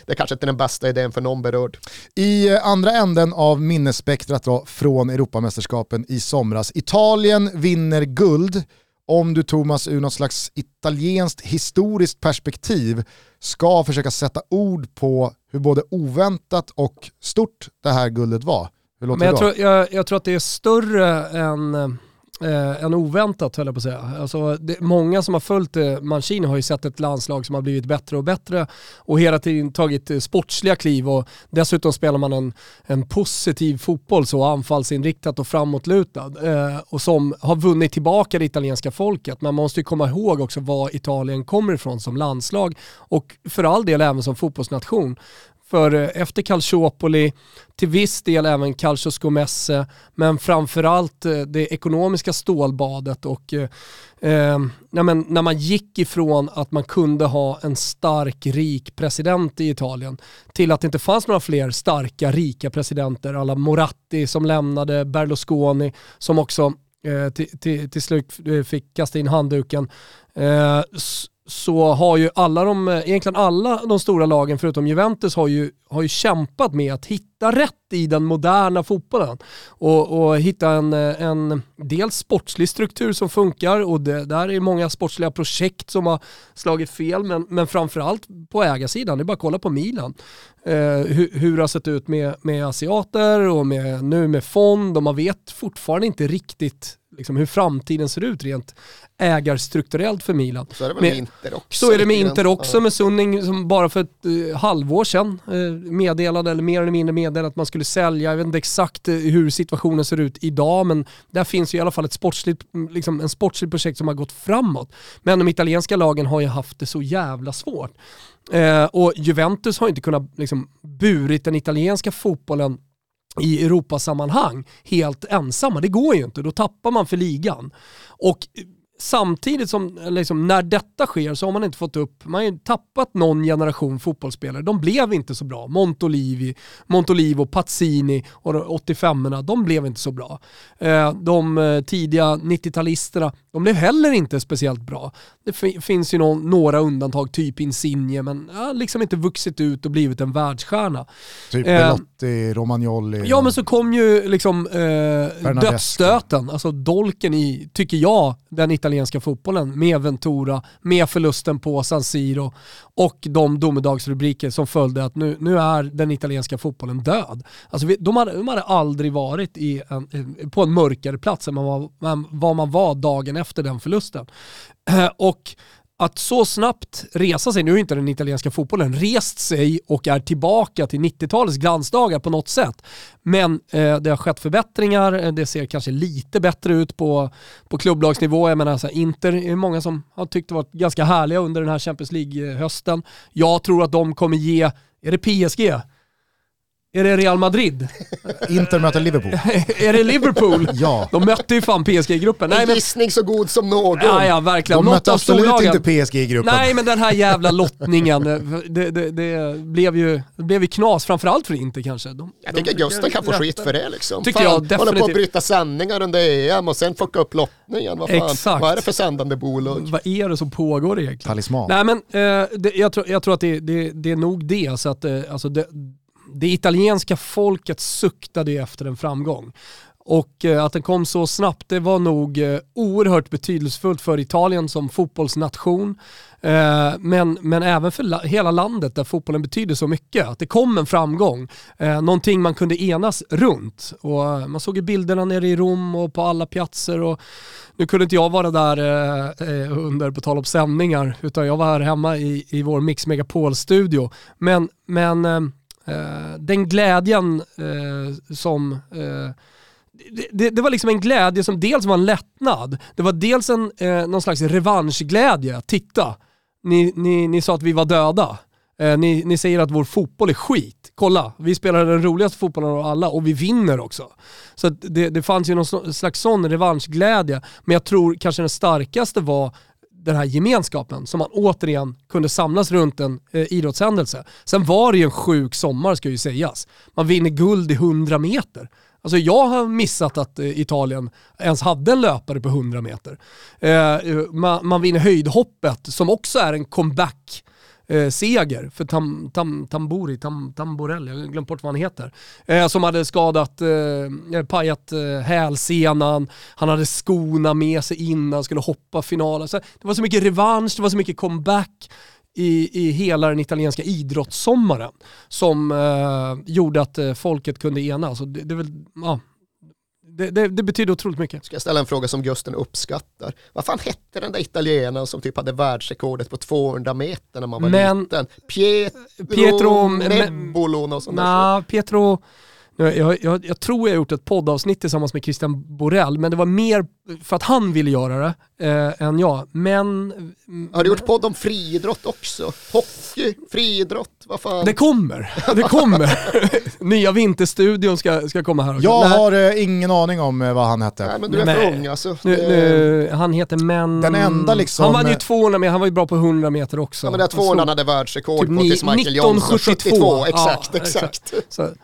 det är kanske inte den bästa idén för någon berörd. I eh, andra änden av minnesspektrat då, från Europamästerskapen i somras. Italien vinner guld om du Thomas ur något slags italienskt historiskt perspektiv ska försöka sätta ord på hur både oväntat och stort det här guldet var. Hur låter Men jag, det då? Tror, jag, jag tror att det är större än eh, än oväntat höll jag på att säga. Alltså, det, många som har följt eh, Mancini har ju sett ett landslag som har blivit bättre och bättre och hela tiden tagit eh, sportsliga kliv och dessutom spelar man en, en positiv fotboll, så anfallsinriktat och framåtlutad eh, och som har vunnit tillbaka det italienska folket. Man måste ju komma ihåg också var Italien kommer ifrån som landslag och för all del även som fotbollsnation. För eh, efter Calciopoli, till viss del även Calcio Scomesse, men framförallt eh, det ekonomiska stålbadet och eh, eh när man gick ifrån att man kunde ha en stark, rik president i Italien till att det inte fanns några fler starka, rika presidenter, alla Moratti som lämnade, Berlusconi som också eh, till, till, till slut fick kasta in handduken. Eh, så har ju alla de, egentligen alla de stora lagen förutom Juventus har ju, har ju kämpat med att hitta rätt i den moderna fotbollen. Och, och hitta en, en dels sportslig struktur som funkar och det, där är många sportsliga projekt som har slagit fel men, men framförallt på ägarsidan, det är bara att kolla på Milan. Eh, hur, hur det har sett ut med, med asiater och med, nu med fond och man vet fortfarande inte riktigt liksom hur framtiden ser ut rent ägarstrukturellt för Milan. Så är det med, med Inter också. Så är det med Inter också, med Sunning som bara för ett uh, halvår sedan uh, meddelade, eller mer eller mindre meddelade att man skulle sälja. Jag vet inte exakt uh, hur situationen ser ut idag, men där finns ju i alla fall ett sportsligt, liksom, en sportsligt projekt som har gått framåt. Men de italienska lagen har ju haft det så jävla svårt. Uh, och Juventus har inte kunnat liksom, burit den italienska fotbollen i Europasammanhang helt ensamma. Det går ju inte, då tappar man för ligan. Och samtidigt som, liksom, när detta sker så har man inte fått upp, man har tappat någon generation fotbollsspelare. De blev inte så bra. Montolivi, Montolivo, Pazzini och 85orna, de blev inte så bra. Eh, de eh, tidiga 90-talisterna, de blev heller inte speciellt bra. Det finns ju några undantag, typ Insigne, men ja, liksom inte vuxit ut och blivit en världsstjärna. Typ eh, Belotti, Romagnoli. Ja men så kom ju liksom eh, dödsstöten, alltså dolken i, tycker jag, den italienska fotbollen med Ventura, med förlusten på San Siro och de domedagsrubriker som följde att nu, nu är den italienska fotbollen död. Alltså vi, de, hade, de hade aldrig varit i en, på en mörkare plats än vad man, vad man var dagen efter den förlusten. Och att så snabbt resa sig, nu är inte den italienska fotbollen rest sig och är tillbaka till 90-talets glansdagar på något sätt. Men eh, det har skett förbättringar, eh, det ser kanske lite bättre ut på, på klubblagsnivå. Jag menar, alltså, Inter är många som har tyckt det varit ganska härliga under den här Champions League-hösten. Jag tror att de kommer ge, är det PSG? Är det Real Madrid? Inter möter Liverpool. är det Liverpool? ja. De mötte ju fan PSG-gruppen. En gissning så god som någon. Ja, ja verkligen. De mötte absolut inte PSG i gruppen. Nej, men den här jävla lottningen, det, det, det, blev ju, det blev ju knas, framförallt för Inter kanske. De, jag tycker Gusten kan få skit för det liksom. Tycker fan, jag definitivt. Håller på att bryta sändningar under EM och sen fucka upp lottningen. Vad fan, Exakt. vad är det för sändande bolag? Vad är det som pågår egentligen? Talisman. Nej men, eh, det, jag, tror, jag tror att det, det, det är nog det, så att eh, alltså det, italienska folket suktade ju efter en framgång. Och eh, att den kom så snabbt, det var nog eh, oerhört betydelsefullt för Italien som fotbollsnation. Eh, men, men även för hela landet där fotbollen betyder så mycket. Att det kom en framgång, någonting man kunde enas runt. Och man såg ju bilderna nere i Rom och på alla piazzer. Och nu kunde inte jag vara där under, på tal om sändningar, utan jag var här hemma i, i vår Mix Megapol-studio. Men, men Eh, den glädjen eh, som eh, det, det, var liksom en glädje som dels var en lättnad, det var dels en, eh, någon slags revanschglädje. Titta, ni, ni, ni sa att vi var döda. Eh, ni, ni säger att vår fotboll är skit. Kolla, vi spelar den roligaste fotbollen av alla och vi vinner också. Så det, det fanns ju någon slags sån revanschglädje. Men jag tror kanske den starkaste var den här gemenskapen som man återigen kunde samlas runt en eh, idrottshändelse. Sen var det ju en sjuk sommar ska ju sägas. Man vinner guld i 100 meter. Alltså jag har missat att eh, Italien ens hade en löpare på 100 meter. Eh, eh man, man vinner höjdhoppet som också är en comeback eh, seger för Tam, Tam, Tamburi, Tam, Tamborelli, jag har glömt bort vad han heter, eh, som hade skadat, eh, eh pajat eh, hälsenan, han hade skorna med sig innan, skulle hoppa finalen. Så det var så mycket revansch, det var så mycket comeback i, i hela den italienska idrottssommaren som eh, gjorde att eh, folket kunde enas. Det, det, väl, ja, det, det, det, betyder otroligt mycket. Ska jag ställa en fråga som Gusten uppskattar. Vad fan hette den där italienaren som typ hade världsrekordet på 200 meter när man var men, liten? Pietro, Pietro Nebolo och sånt nah, Pietro jag, jag, jag, tror jag har gjort ett poddavsnitt tillsammans med Christian Borell, men det var mer för att han ville göra det eh, än jag. Men... Har du gjort podd om friidrott också? Hockey, friidrott, vad fan? Det kommer, det kommer. Nya Vinterstudion ska, ska komma här också. Jag har eh, ingen aning om eh, vad han hette. Nej men du är för ung alltså. Nu, nu, han heter men... Den enda liksom... Han vann ju 200 meter, han var ju bra på 100 meter också. Ja men det 200 han hade världsrekord typ på tills Michael 1972. Johnson 72. Exakt, ja, exakt. exakt.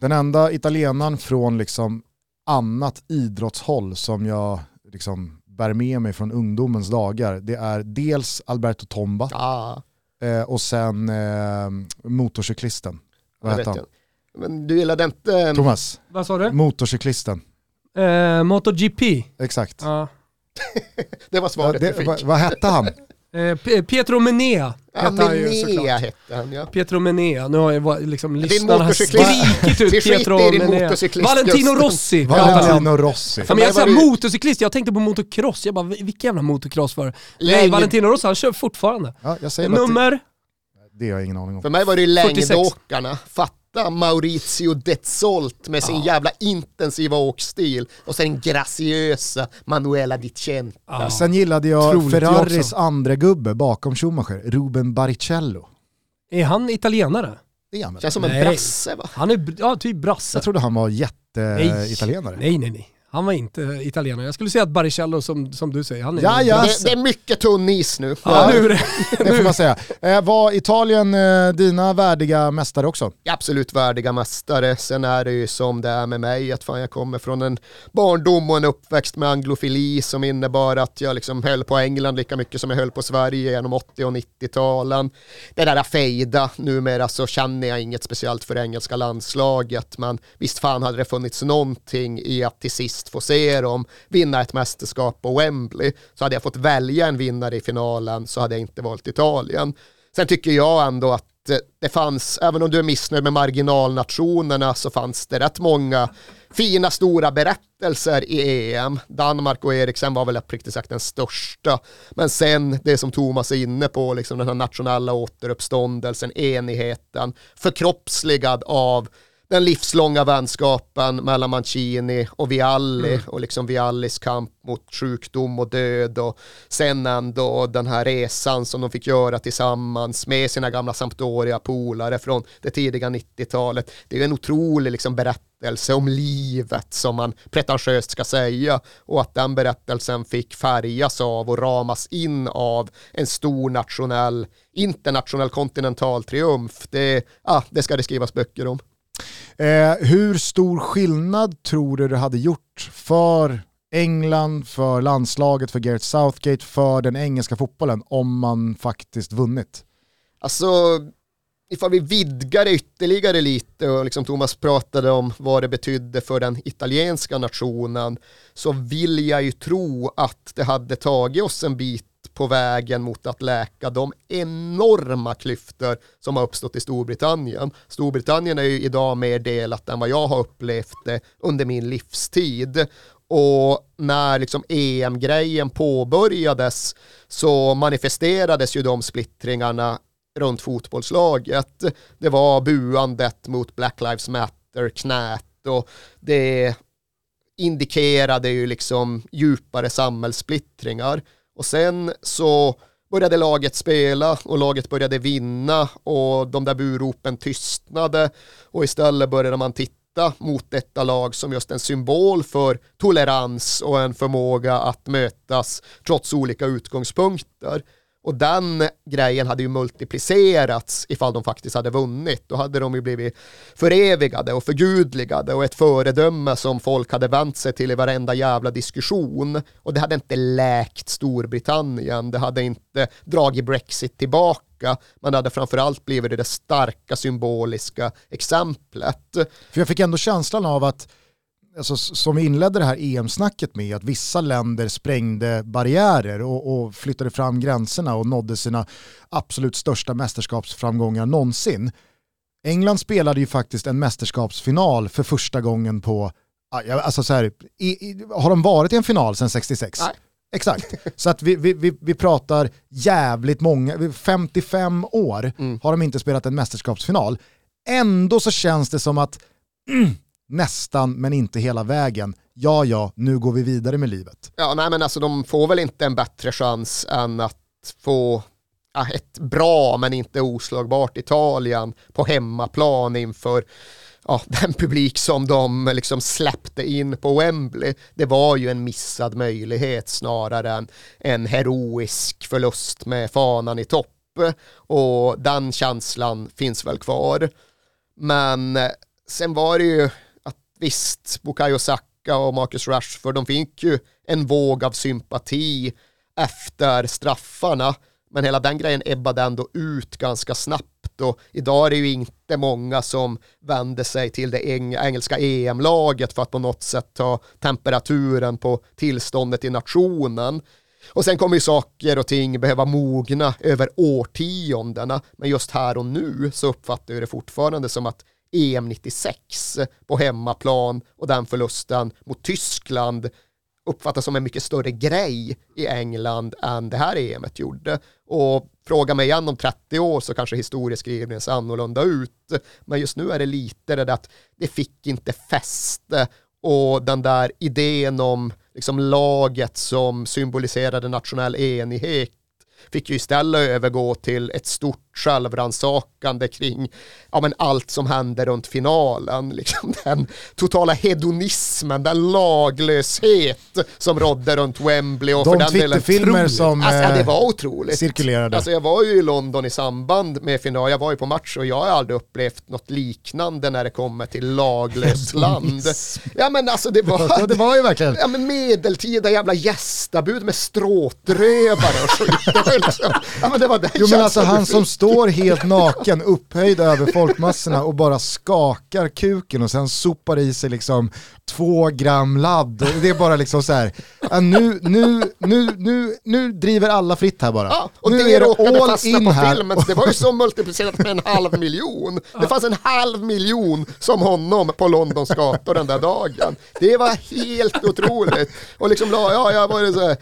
Den enda italienaren från liksom annat idrottshåll som jag liksom bär med mig från ungdomens dagar, det är dels Alberto Tomba ah. eh, och sen eh, motorcyklisten. Vad heter han? Men du gillade inte... Thomas. Vad sa du? Motorcyklisten. Eh, MotoGP. Exakt. Ah. det var svaret ja, det, du fick. Vad hette han? Eh, Pietro Menea hette han ju såklart. hette han ja. Pietro Menea, nu har jag liksom lyssnarna skrikit ut Pietro Menea. Valentino Rossi. Valentino Rossi. Ja, men jag säger motorcyklist, jag tänkte på motocross, jag bara vilken jävla motocross var det? Nej, Valentino Rossi, han kör fortfarande. Ja, jag säger Nummer? Det, det har jag ingen aning om. För mig var det ju längdåkarna, fatta Maurizio Detzolt med sin ja. jävla intensiva åkstil och sen graciösa Manuela Di Centa. Ja. Sen gillade jag Troligt Ferraris andra gubbe bakom Schumacher, Ruben Baricello. Är han italienare? Det är han Känns som en brasse va? Han är ja, typ brasse. Jag trodde han var jätte-italienare. Nej, nej, nej. Han var inte italienare. Jag skulle säga att Baricello som, som du säger, han är ja, ja. Det, det, är mycket tunn is nu. Ja, nu det. det får man säga. Eh, var Italien eh, dina värdiga mästare också? Absolut värdiga mästare. Sen är det ju som det är med mig, att fan jag kommer från en barndom och en uppväxt med anglofili som innebar att jag liksom höll på England lika mycket som jag höll på Sverige genom 80 och 90-talen. Det där fejda, numera så känner jag inget speciellt för engelska landslaget, men visst fan hade det funnits någonting i att till sist få se dem vinna ett mästerskap på Wembley. Så hade jag fått välja en vinnare i finalen så hade jag inte valt Italien. Sen tycker jag ändå att det fanns, även om du är missnöjd med marginalnationerna så fanns det rätt många fina stora berättelser i EM. Danmark och Eriksen var väl uppriktigt sagt den största. Men sen det som Thomas är inne på, liksom den här nationella återuppståndelsen, enigheten, förkroppsligad av den livslånga vänskapen mellan Mancini och Vialli mm. och liksom Viallis kamp mot sjukdom och död och sen ändå den här resan som de fick göra tillsammans med sina gamla Sampdoria-polare från det tidiga 90-talet. Det är en otrolig liksom berättelse om livet som man pretentiöst ska säga och att den berättelsen fick färgas av och ramas in av en stor nationell, internationell kontinental triumf. Det, ah, det ska det skrivas böcker om. Eh, hur stor skillnad tror du det hade gjort för England, för landslaget, för Gareth Southgate, för den engelska fotbollen om man faktiskt vunnit? Alltså, ifall vi vidgar det ytterligare lite och liksom Thomas pratade om vad det betydde för den italienska nationen så vill jag ju tro att det hade tagit oss en bit på vägen mot att läka de enorma klyftor som har uppstått i Storbritannien. Storbritannien är ju idag mer delat än vad jag har upplevt det under min livstid. Och när liksom EM-grejen påbörjades så manifesterades ju de splittringarna runt fotbollslaget. Det var buandet mot Black Lives Matter-knät och det indikerade ju liksom djupare samhällssplittringar. Och sen så började laget spela och laget började vinna och de där buropen tystnade och istället började man titta mot detta lag som just en symbol för tolerans och en förmåga att mötas trots olika utgångspunkter. Och den grejen hade ju multiplicerats ifall de faktiskt hade vunnit. Då hade de ju blivit förevigade och förgudligade och ett föredöme som folk hade vänt sig till i varenda jävla diskussion. Och det hade inte läkt Storbritannien, det hade inte dragit Brexit tillbaka, men det hade framförallt blivit det där starka symboliska exemplet. För jag fick ändå känslan av att alltså, som vi inledde det här EM-snacket med, att vissa länder sprängde barriärer och, och, flyttade fram gränserna och nådde sina absolut största mästerskapsframgångar någonsin. England spelade ju faktiskt en mästerskapsfinal för första gången på, alltså så här, i, i, har de varit i en final sedan 66? Nej. Exakt, så att vi, vi, vi, pratar jävligt många, 55 år mm. har de inte spelat en mästerskapsfinal. Ändå så känns det som att mm, nästan men inte hela vägen. Ja, ja, nu går vi vidare med livet. Ja, nej men alltså de får väl inte en bättre chans än att få ja, ett bra men inte oslagbart Italien på hemmaplan inför ja, den publik som de liksom släppte in på Wembley. Det var ju en missad möjlighet snarare än en heroisk förlust med fanan i topp och den känslan finns väl kvar. Men eh, sen var det ju visst, Bukayo Saka och Marcus Rashford, de fick ju en våg av sympati efter straffarna, men hela den grejen ebbade ändå ut ganska snabbt och idag är det ju inte många som vänder sig till det engelska EM-laget för att på något sätt ta temperaturen på tillståndet i nationen. Och sen kommer ju saker och ting behöva mogna över årtiondena, men just här och nu så uppfattar jag det fortfarande som att EM 96 på hemmaplan och den förlusten mot Tyskland uppfattas som en mycket större grej i England än det här EMet gjorde. Och fråga mig igen om 30 år så kanske historieskrivningen ser annorlunda ut. Men just nu är det lite det där att det fick inte fäste och den där idén om liksom laget som symboliserade nationell enighet fick ju istället övergå till ett stort självransakande kring ja, men allt som hände runt finalen. Liksom den totala hedonismen, den laglöshet som rådde runt Wembley. Och De för den Twitterfilmer som alltså, det var otroligt. cirkulerade. Alltså, jag var ju i London i samband med final, jag var ju på match och jag har aldrig upplevt något liknande när det kommer till laglöst land. Ja men alltså det var, ja, det var ju verkligen. Ja, men medeltida jävla gästabud med stråtrövare och skit. ja, men det var den jo, men alltså, han som stod står helt naken, upphöjd över folkmassorna och bara skakar kuken och sen sopar i sig liksom två gram ladd. Det är bara liksom så här, nu, nu, nu, nu, nu driver alla fritt här bara. Ja, och nu det är det råkade fastna på här. filmen, det var ju så multiplicerat med en halv miljon. Det fanns en halv miljon som honom på Londons gator den där dagen. Det var helt otroligt. Och liksom, ja, jag var så här,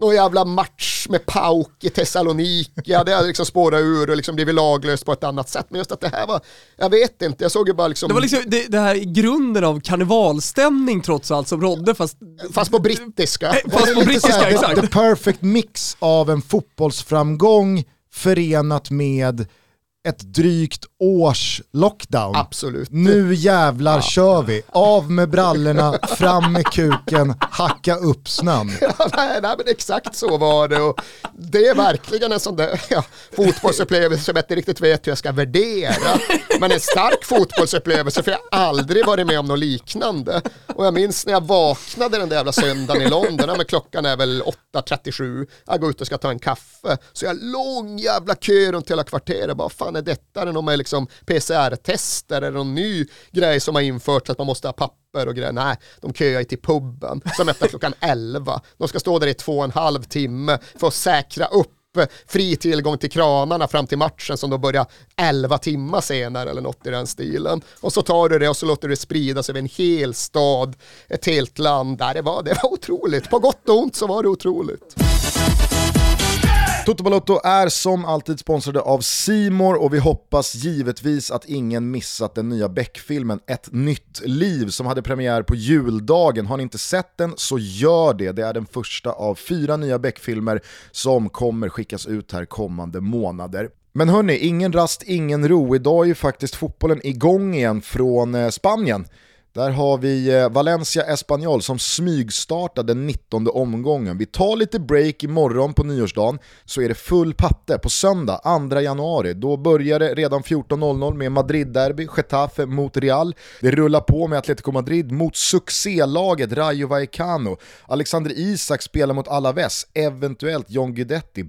någon jävla match med Pauk i Thessaloniki, det hade liksom spårat ur och liksom blivit laglöst på ett annat sätt. Men just att det här var, jag vet inte, jag såg ju bara liksom... Det var liksom det, det här grunden av karnevalstämning trots allt som rådde fast... Fast på brittiska. Fast på brittiska, exakt. The perfect mix av en fotbollsframgång förenat med ett drygt års lockdown. Absolut. Nu jävlar ja. kör vi. Av med brallorna, fram med kuken, hacka upp snön. Ja, nej, nej, men exakt så var det. Och det är verkligen en sån där ja, fotbollsupplevelse som jag inte riktigt vet hur jag ska värdera. Men en stark fotbollsupplevelse för jag har aldrig varit med om något liknande. Och jag minns när jag vaknade den där jävla söndagen i London, men klockan är väl 8.37, jag går ut och ska ta en kaffe. Så jag har lång jävla kö runt hela kvarteret, bara fan är detta? Är det någon liksom PCR-tester? Är det någon ny grej som har införts att man måste ha papper och grejer? Nej, de köar ju till puben som öppnar klockan 11. De ska stå där i två och en halv timme för att säkra upp fri tillgång till kranarna fram till matchen som då börjar 11 timmar senare eller något i den stilen. Och så tar du det och så låter du det spridas över en hel stad, ett helt land. Där det, var, det var otroligt, på gott och ont så var det otroligt. Toto Balotto är som alltid sponsrade av Simor och vi hoppas givetvis att ingen missat den nya Beck-filmen Ett nytt liv som hade premiär på juldagen. Har ni inte sett den så gör det. Det är den första av fyra nya Beck-filmer som kommer skickas ut här kommande månader. Men hörni, ingen rast, ingen ro. Idag är ju faktiskt fotbollen igång igen från eh, Spanien. Där har vi eh, Valencia Espanyol som smygstartar den 19 omgången. Vi tar lite break imorgon på nyårsdagen, så är det full patte på söndag 2 januari. Då börjar det redan 14.00 med Madrid-derby, Getafe mot Real. Det rullar på med Atletico Madrid mot succélaget Rayo Vallecano. Alexander Isak spelar mot Alaves, eventuellt John Guidetti.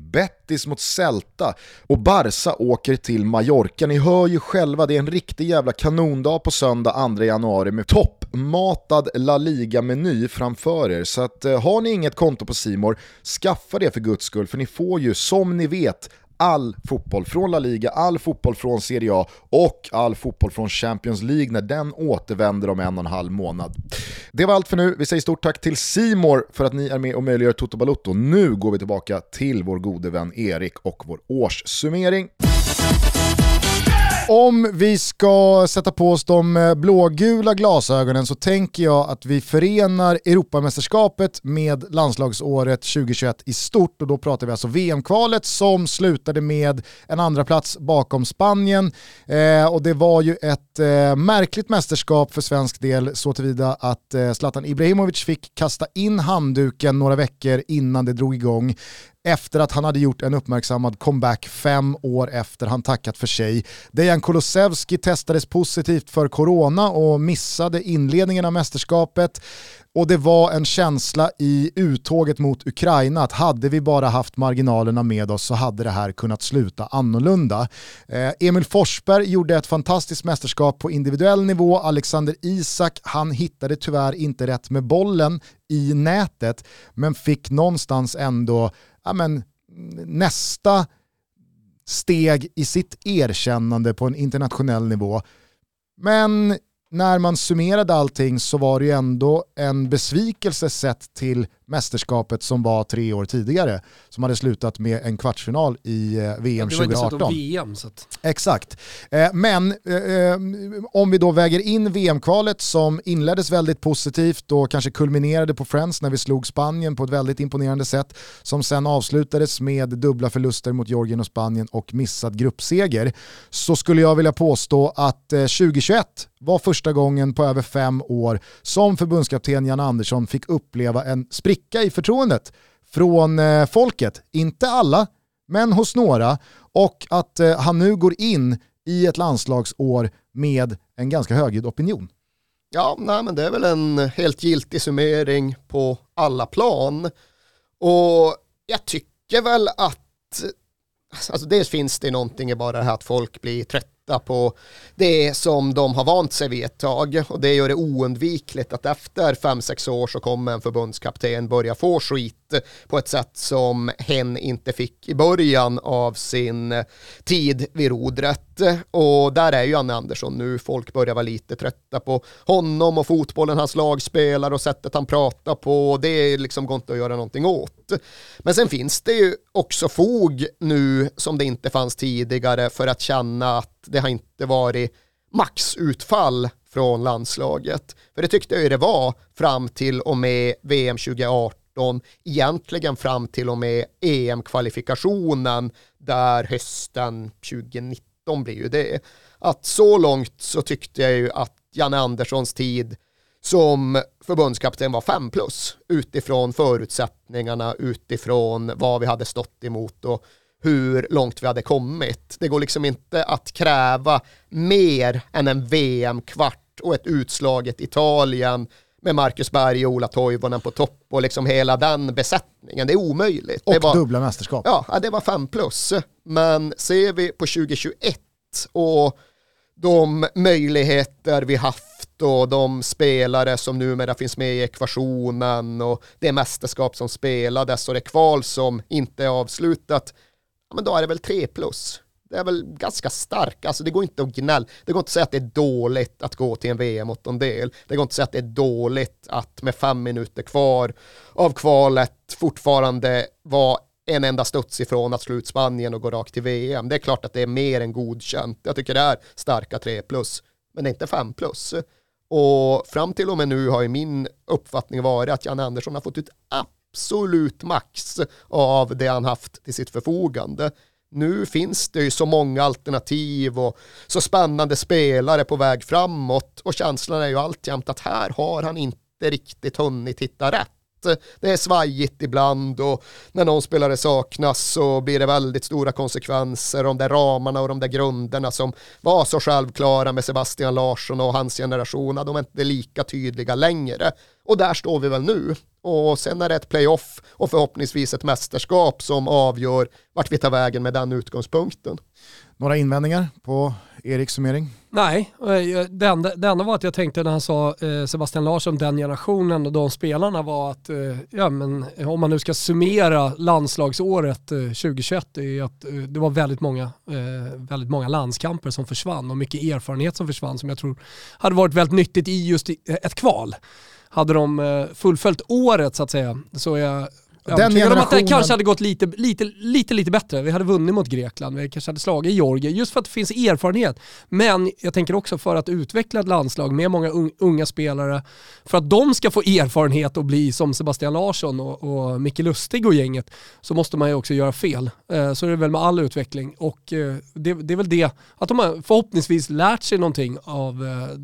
Betis mot Celta och Barca åker till Mallorca. Ni hör ju själva, det är en riktig jävla kanondag på söndag 2 januari med toppmatad La Liga-meny framför er. Så att, eh, har ni inget konto på Simor, skaffa det för guds skull, för ni får ju som ni vet all fotboll från La Liga, all fotboll från Serie A och all fotboll från Champions League när den återvänder om en och en halv månad. Det var allt för nu. Vi säger stort tack till Simor för att ni är med och möjliggör Toto Balotto. Nu går vi tillbaka till vår gode vän Erik och vår årssummering. Om vi ska sätta på oss de eh, blågula glasögonen så tänker jag att vi förenar Europamästerskapet med landslagsåret 2021 i stort. Och då pratar vi alltså VM-kvalet som slutade med en andra plats bakom Spanien. Eh, och det var ju ett eh, märkligt mästerskap för svensk del så tillvida att eh, Zlatan Ibrahimovic fick kasta in handduken några veckor innan det drog igång efter att han hade gjort en uppmärksammad comeback fem år efter han tackat för sig. Dejan Kulusevski testades positivt för corona och missade inledningen av mästerskapet. Och det var en känsla i uttåget mot Ukraina att hade vi bara haft marginalerna med oss så hade det här kunnat sluta annorlunda. Eh, Emil Forsberg gjorde ett fantastiskt mästerskap på individuell nivå. Alexander Isak, han hittade tyvärr inte rätt med bollen i nätet men fick någonstans ändå ja, men, nästa steg i sitt erkännande på en internationell nivå. Men när man summerade allting så var det ju ändå en besvikelse sett till mästerskapet som var tre år tidigare, som hade slutat med en kvartsfinal i eh, VM 2018. Det var VM. Så att... Exakt. Eh, men eh, om vi då väger in VM-kvalet som inleddes väldigt positivt och kanske kulminerade på Friends när vi slog Spanien på ett väldigt imponerande sätt, som sen avslutades med dubbla förluster mot Georgien och Spanien och missad gruppseger, så skulle jag vilja påstå att 2021 var första gången på över fem år som förbundskapten Jan Andersson fick uppleva en spricka i förtroendet från eh, folket. Inte alla, men hos några. Och att eh, han nu går in i ett landslagsår med en ganska högljudd opinion. Ja, nej, men det är väl en helt giltig summering på alla plan. Och jag tycker väl att alltså dels finns det någonting i bara det här att folk blir trötta titta på det som de har vant sig vid ett tag och det gör det oundvikligt att efter 5-6 år så kommer en förbundskapten börja få skit på ett sätt som hen inte fick i början av sin tid vid rodret. Och där är ju Anne Andersson nu, folk börjar vara lite trötta på honom och fotbollen hans lag spelar och sättet han pratar på, det liksom går inte att göra någonting åt. Men sen finns det ju också fog nu som det inte fanns tidigare för att känna att det har inte varit maxutfall från landslaget. För det tyckte jag ju det var fram till och med VM 2018, egentligen fram till och med EM-kvalifikationen där hösten 2019 blir ju det. Att så långt så tyckte jag ju att Janne Anderssons tid som förbundskapten var 5 plus utifrån förutsättningarna, utifrån vad vi hade stått emot och hur långt vi hade kommit. Det går liksom inte att kräva mer än en VM-kvart och ett utslaget Italien med Marcus Berg och Ola Toivonen på topp och liksom hela den besättningen. Det är omöjligt. Och var, dubbla mästerskap. Ja, det var 5 plus. Men ser vi på 2021 och de möjligheter vi haft och de spelare som numera finns med i ekvationen och det mästerskap som spelades och det kval som inte är avslutat men då är det väl 3 plus. Det är väl ganska starkt, alltså det går inte att gnälla, det går inte att säga att det är dåligt att gå till en VM-åttondel, det går inte att säga att det är dåligt att med fem minuter kvar av kvalet fortfarande vara en enda studs ifrån att slå ut Spanien och gå rakt till VM. Det är klart att det är mer än godkänt. Jag tycker det är starka 3 plus, men det är inte 5 plus. Och fram till och med nu har ju min uppfattning varit att Jan Andersson har fått ut absolut max av det han haft till sitt förfogande. Nu finns det ju så många alternativ och så spännande spelare på väg framåt och känslan är ju alltjämt att här har han inte riktigt hunnit hitta rätt det är svajigt ibland och när någon spelare saknas så blir det väldigt stora konsekvenser. De där ramarna och de där grunderna som var så självklara med Sebastian Larsson och hans generation, de är inte lika tydliga längre. Och där står vi väl nu. Och sen är det ett playoff och förhoppningsvis ett mästerskap som avgör vart vi tar vägen med den utgångspunkten. Några invändningar på Eriks summering? Nej, eh, det enda, det enda var att jag tänkte när han sa eh, Sebastian Larsson, den generationen och de spelarna var att, eh, ja men om man nu ska summera landslagsåret 2021, är att det var väldigt många, väldigt många landskamper som försvann och mycket erfarenhet som försvann som jag tror hade varit väldigt nyttigt i just ett kval. Hade de eh, fullföljt året så att säga så är jag den generationen... om att det kanske hade gått lite, lite, lite, lite bättre. Vi hade vunnit mot Grekland, vi kanske hade slagit Georgien, just för att det finns erfarenhet. Men jag tänker också för att utveckla ett landslag med många unga spelare, för att de ska få erfarenhet och bli som Sebastian Larsson och, och Micke Lustig och gänget, så måste man ju också göra fel. Eh, så är det väl med all utveckling. Och eh, det, det, är väl det, att de har förhoppningsvis lärt sig någonting av eh,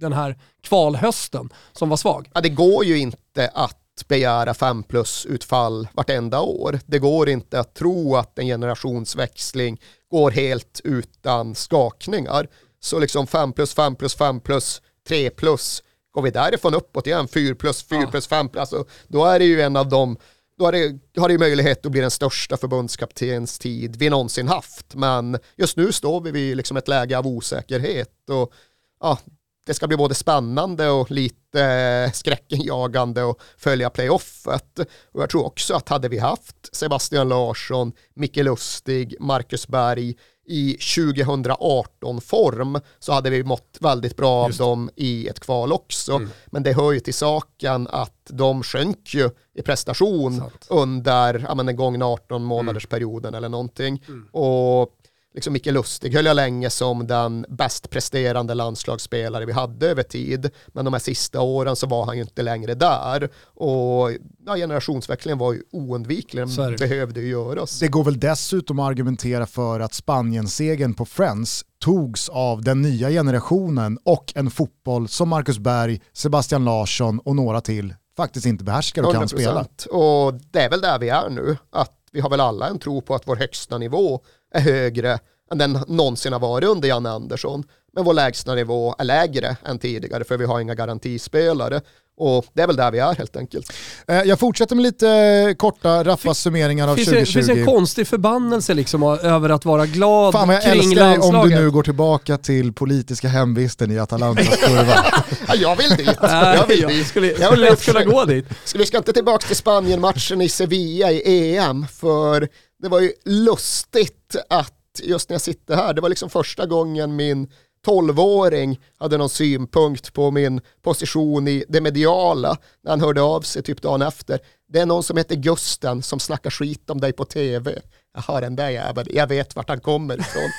den här kvalhösten som var svag. Ja, det går ju inte att begära 5 plus utfall vartenda år. Det går inte att tro att en generationsväxling går helt utan skakningar. Så liksom 5 plus, 5 plus, 5 plus, 3 plus, går vi därifrån uppåt igen, 4 plus, 4 plus, 5 plus, alltså, då är det ju en av de då har det, har det möjlighet att bli den största förbundskaptens tid vi någonsin haft. Men just nu står vi vid liksom ett läge av osäkerhet och ja, det ska bli både spännande och lite skräckenjagande att följa playoffet. Och jag tror också att hade vi haft Sebastian Larsson, Micke Lustig, Marcus Berg i 2018-form så hade vi mått väldigt bra av dem i ett kval också. Mm. Men det hör ju till saken att de sjönk ju i prestation Sant. under ja, men den gångna 18 månaders mm. eller någonting. Mm. Och liksom Micke Lustig höll jag länge som den bäst presterande landslagsspelare vi hade över tid. Men de här sista åren så var han ju inte längre där. Och ja, generationsväxlingen var ju oundviklig, den behövde ju göras. Det går väl dessutom att argumentera för att Spanien-segern på Friends togs av den nya generationen och en fotboll som Marcus Berg, Sebastian Larsson och några till faktiskt inte behärskar och 100%. kan spela. Och det är väl där vi är nu, att vi har väl alla en tro på att vår högsta nivå är högre än den någonsin har varit under Janne Andersson. men vår lägsta nivå är lägre än tidigare för vi har inga garantispelare. Och det är väl där vi är helt enkelt. Eh, jag fortsätter med lite korta, rappa summeringar av finns 2020. Det finns en konstig förbannelse liksom över att vara glad Fan, jag kring älskar landslaget. om du nu går tillbaka till politiska hemvisten i Atalantas kurva. ja, jag vill dit. Jag vill jag dit. skulle, jag skulle lätt kunna gå dit. Vi ska inte tillbaka till Spanien-matchen i Sevilla i EM, för det var ju lustigt att just när jag sitter här, det var liksom första gången min 12-åring hade någon synpunkt på min position i det mediala när han hörde av sig typ dagen efter. Det är någon som heter Gusten som snackar skit om dig på tv. Jaha, den där jäveln, jag vet vart han kommer ifrån.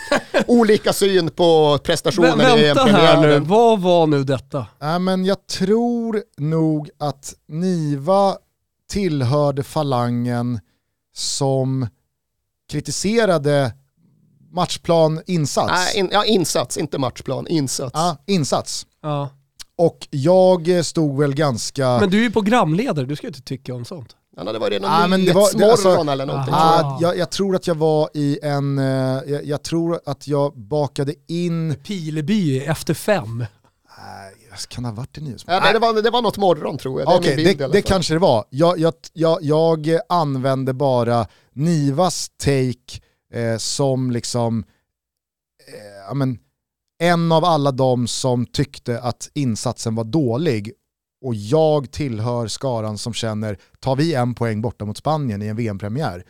Olika syn på prestationen Vä i Vänta här nu, vad var nu detta? äh, men jag tror nog att Niva tillhörde falangen som kritiserade matchplan insats. Nej, in, ja, insats, inte matchplan, insats. Ja, insats. Ja. Och jag stod väl ganska... Men du är ju programledare, du ska ju inte tycka om sånt. Han hade varit i någon Ja, men det var- det- nyhetsmorgon alltså- eller någonting. Jag. Ah, jag, jag tror att jag var i en, eh, jag, jag tror att jag bakade in, Pileby efter fem. Nej, kan det ha varit i Ja, Nyhetsmorgon? nej, det, var, det var något morgon tror jag. Det i det, det kanske det var. Jag, jag, jag, jag använde bara Nivas take eh, som liksom, eh, ja, men, en av alla de som tyckte att insatsen var dålig och jag tillhör skaran som känner, tar vi en poäng borta mot Spanien i en VM-premiär,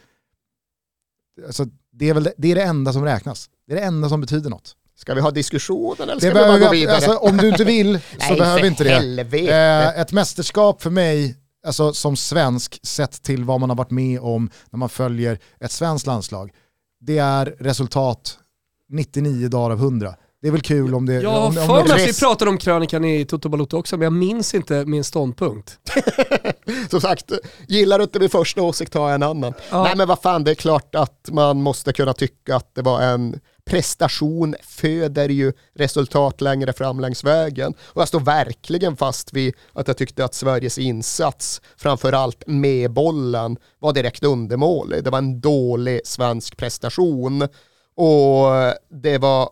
alltså, det, är väl det, det är det enda som räknas. Det är det enda som betyder något. Ska vi ha diskussionen eller Det ska vi bara gå vi, vidare? alltså, om du inte vill så Nej, behöver inte det. Eh, ett mästerskap för mig, alltså som svensk, sett till vad man har varit med om när man följer ett svenskt landslag, det är resultat 99 dagar av 100. Det är väl kul om det... Jag har för mig att vi pratade om krönikan i Toto Balotto också, men jag minns inte min ståndpunkt. Som sagt, gillar du inte min första åsikt jag en annan. Ja. Nej men vad fan, det är klart att man måste kunna tycka att det var en prestation föder ju resultat längre fram längs vägen. Och jag står verkligen fast vid att jag tyckte att Sveriges insats, framförallt med bollen, var direkt undermålig. Det var en dålig svensk prestation. Och det var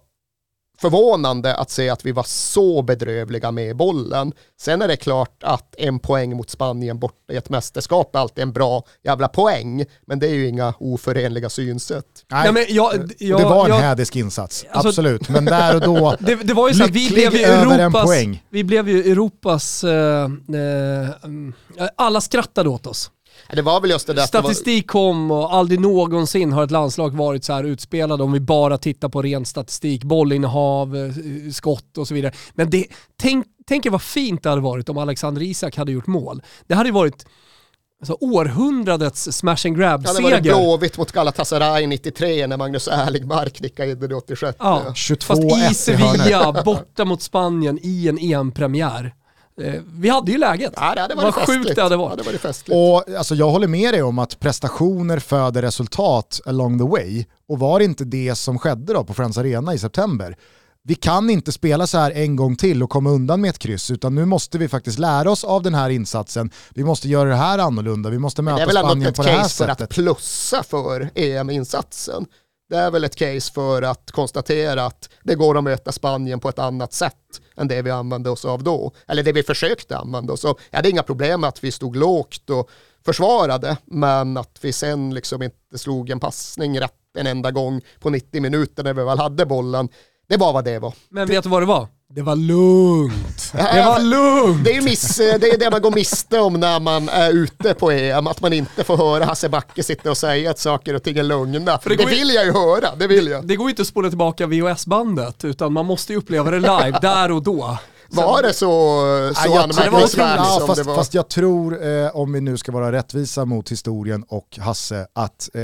förvånande att se att vi var så bedrövliga med bollen. Sen är det klart att en poäng mot Spanien borta i ett mästerskap är alltid en bra jävla poäng, men det är ju inga oförenliga synsätt. nej, Nej, men jag, jag, det var en jag, hädisk insats, Alltså- absolut. Men där och då, det, det var ju så vi blev ju över en Europas, poäng. vi blev ju Europas, eh, eh, alla skrattade åt oss. Det var väl just det där Statistik kom och aldrig någonsin har ett landslag varit så här utspelade om vi bara tittar på ren statistik, bollinnehav, eh, skott och så vidare. Men det, tänk, tänk er vad fint det hade varit om Alexander Isak hade gjort mål. Det hade ju varit alltså, århundradets smash and ja, det var det grab-seger. Blåvitt mot Galatasaray 93 när Magnus Erlingmark nickade in den i 86. Ja. 22 Fast i. Sevilla, borta mot Spanien i en EM-premiär. Eh, vi hade ju läget. Ja, det hade Vad varit sjukt festligt. det hade varit. Ja, det varit festligt. Och alltså, jag håller med dig om att prestationer föder resultat along the way. Och var det inte det som skedde då på Friends Arena i september? Vi kan inte spela så här en gång till och komma undan med ett kryss, utan nu måste vi faktiskt lära oss av den här insatsen. Vi måste göra det här annorlunda, vi måste det är möta väl ändå Spanien ett på det här case för sättet. att plussa för EM-insatsen. Det är väl ett case för att konstatera att det går att möta Spanien på ett annat sätt än det vi använde oss av då. Eller det vi försökte använda oss av. Jag hade inga problem med att vi stod lågt och försvarade, men att vi sen liksom inte slog en passning rätt en enda gång på 90 minuter när vi väl hade bollen. Det var vad det var. Men vet du vad det var? Det var lugnt. Det var lugnt. Det är ju miss, det, är det man går miste om när man är ute på EM, att man inte får höra Hasse Backe sitta och säga att saker och ting är lugna. För det det går ju- vill jag ju höra, det vill jag. Det går ju inte att spola tillbaka VHS-bandet, utan man måste ju uppleva det live, där och då. Var det så, så Ja, anmärkningsvärt ja, fast, det var? fast jag tror, eh, om vi nu ska vara rättvisa mot historien och Hasse, att eh,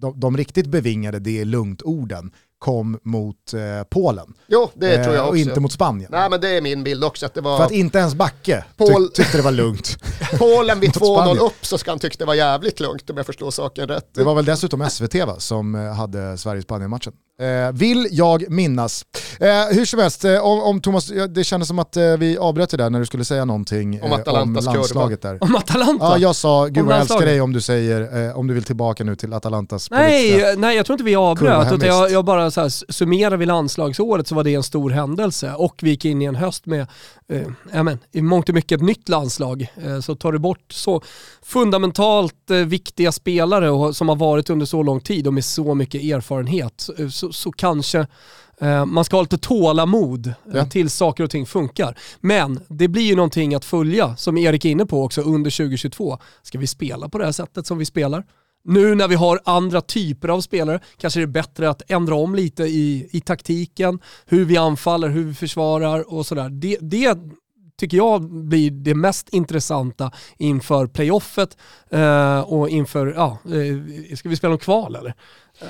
de, de riktigt bevingade det är lugnt-orden kom mot eh, Polen. Jo, det tror jag Eh, också. och inte mot Spanien. Nej men det är min bild också, att det För var att inte ens Backe tyck, tyckte det var lugnt. Polen vid mot Spanien. 2-0 upp så ska han tyckte det var jävligt lugnt om jag förstår saken rätt. Det var väl dessutom SVT va, som eh, hade Sverige-Spanien-matchen. Eh, vill jag minnas. Eh, hur som helst, eh, om, om Thomas, ja, det kändes som att eh, vi avbröt det där när du skulle säga någonting eh, Om Atalantas kurva. landslaget där. Om Atalanta? Ja, jag sa, gud Om vad jag älskar dig om du säger, eh, om du vill tillbaka nu till Atalantas politiska... nej, nej, jag tror inte vi avbröt, utan jag, jag bara bara så här, summerar vi landslagsåret så var det en stor händelse och vi gick in i en höst med eh, amen, i mångt och mycket ett nytt landslag. Eh, så tar du bort så fundamentalt eh, viktiga spelare och, som har varit under så lång tid och med så mycket erfarenhet så, så, så kanske eh, man ska ha lite tålamod eh, ja. till saker och ting funkar. Men det blir ju någonting att följa, som Erik är inne på också, under 2022. Ska vi spela på det här sättet som vi spelar? Nu när vi har andra typer av spelare kanske det är bättre att ändra om lite i, i taktiken, hur vi anfaller, hur vi försvarar och sådär. Det, det tycker jag blir det mest intressanta inför playoffet eh, och inför, ja, eh, ska vi spela om kval eller?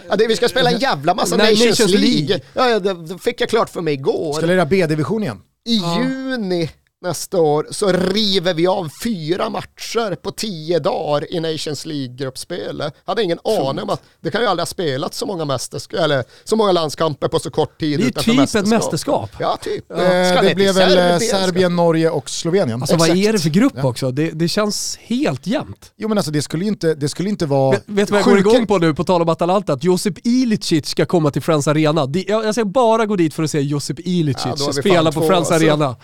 Ja, det, vi ska spela en jävla massa Nej, Nations, Nations League. League. Ja, det, det fick jag klart för mig igår. Ska lira B-division igen? I ja. juni nästa år så river vi av fyra matcher på tio dagar i Nations League-gruppspelet. Hade ingen aning om att det kan ju aldrig ha spelats så många, mästersk- eller, så många landskamper på så kort tid. Det är typ mästerskap. ett mästerskap. Ja, typ. Ja. Eh, det blev väl Serbien, Serbien, Norge och Slovenien. Alltså Exakt. vad är det för grupp ja. också? Det, det, känns helt jämnt. Jo men alltså det skulle ju inte, det skulle inte vara... Vet, vet du vad jag går igång på nu, på tal om Atalanta? Att Josip Ilicic ska komma till Friends Arena. Jag, jag ska bara gå dit för att se Josip Ilicic ja, spela på Friends alltså. Arena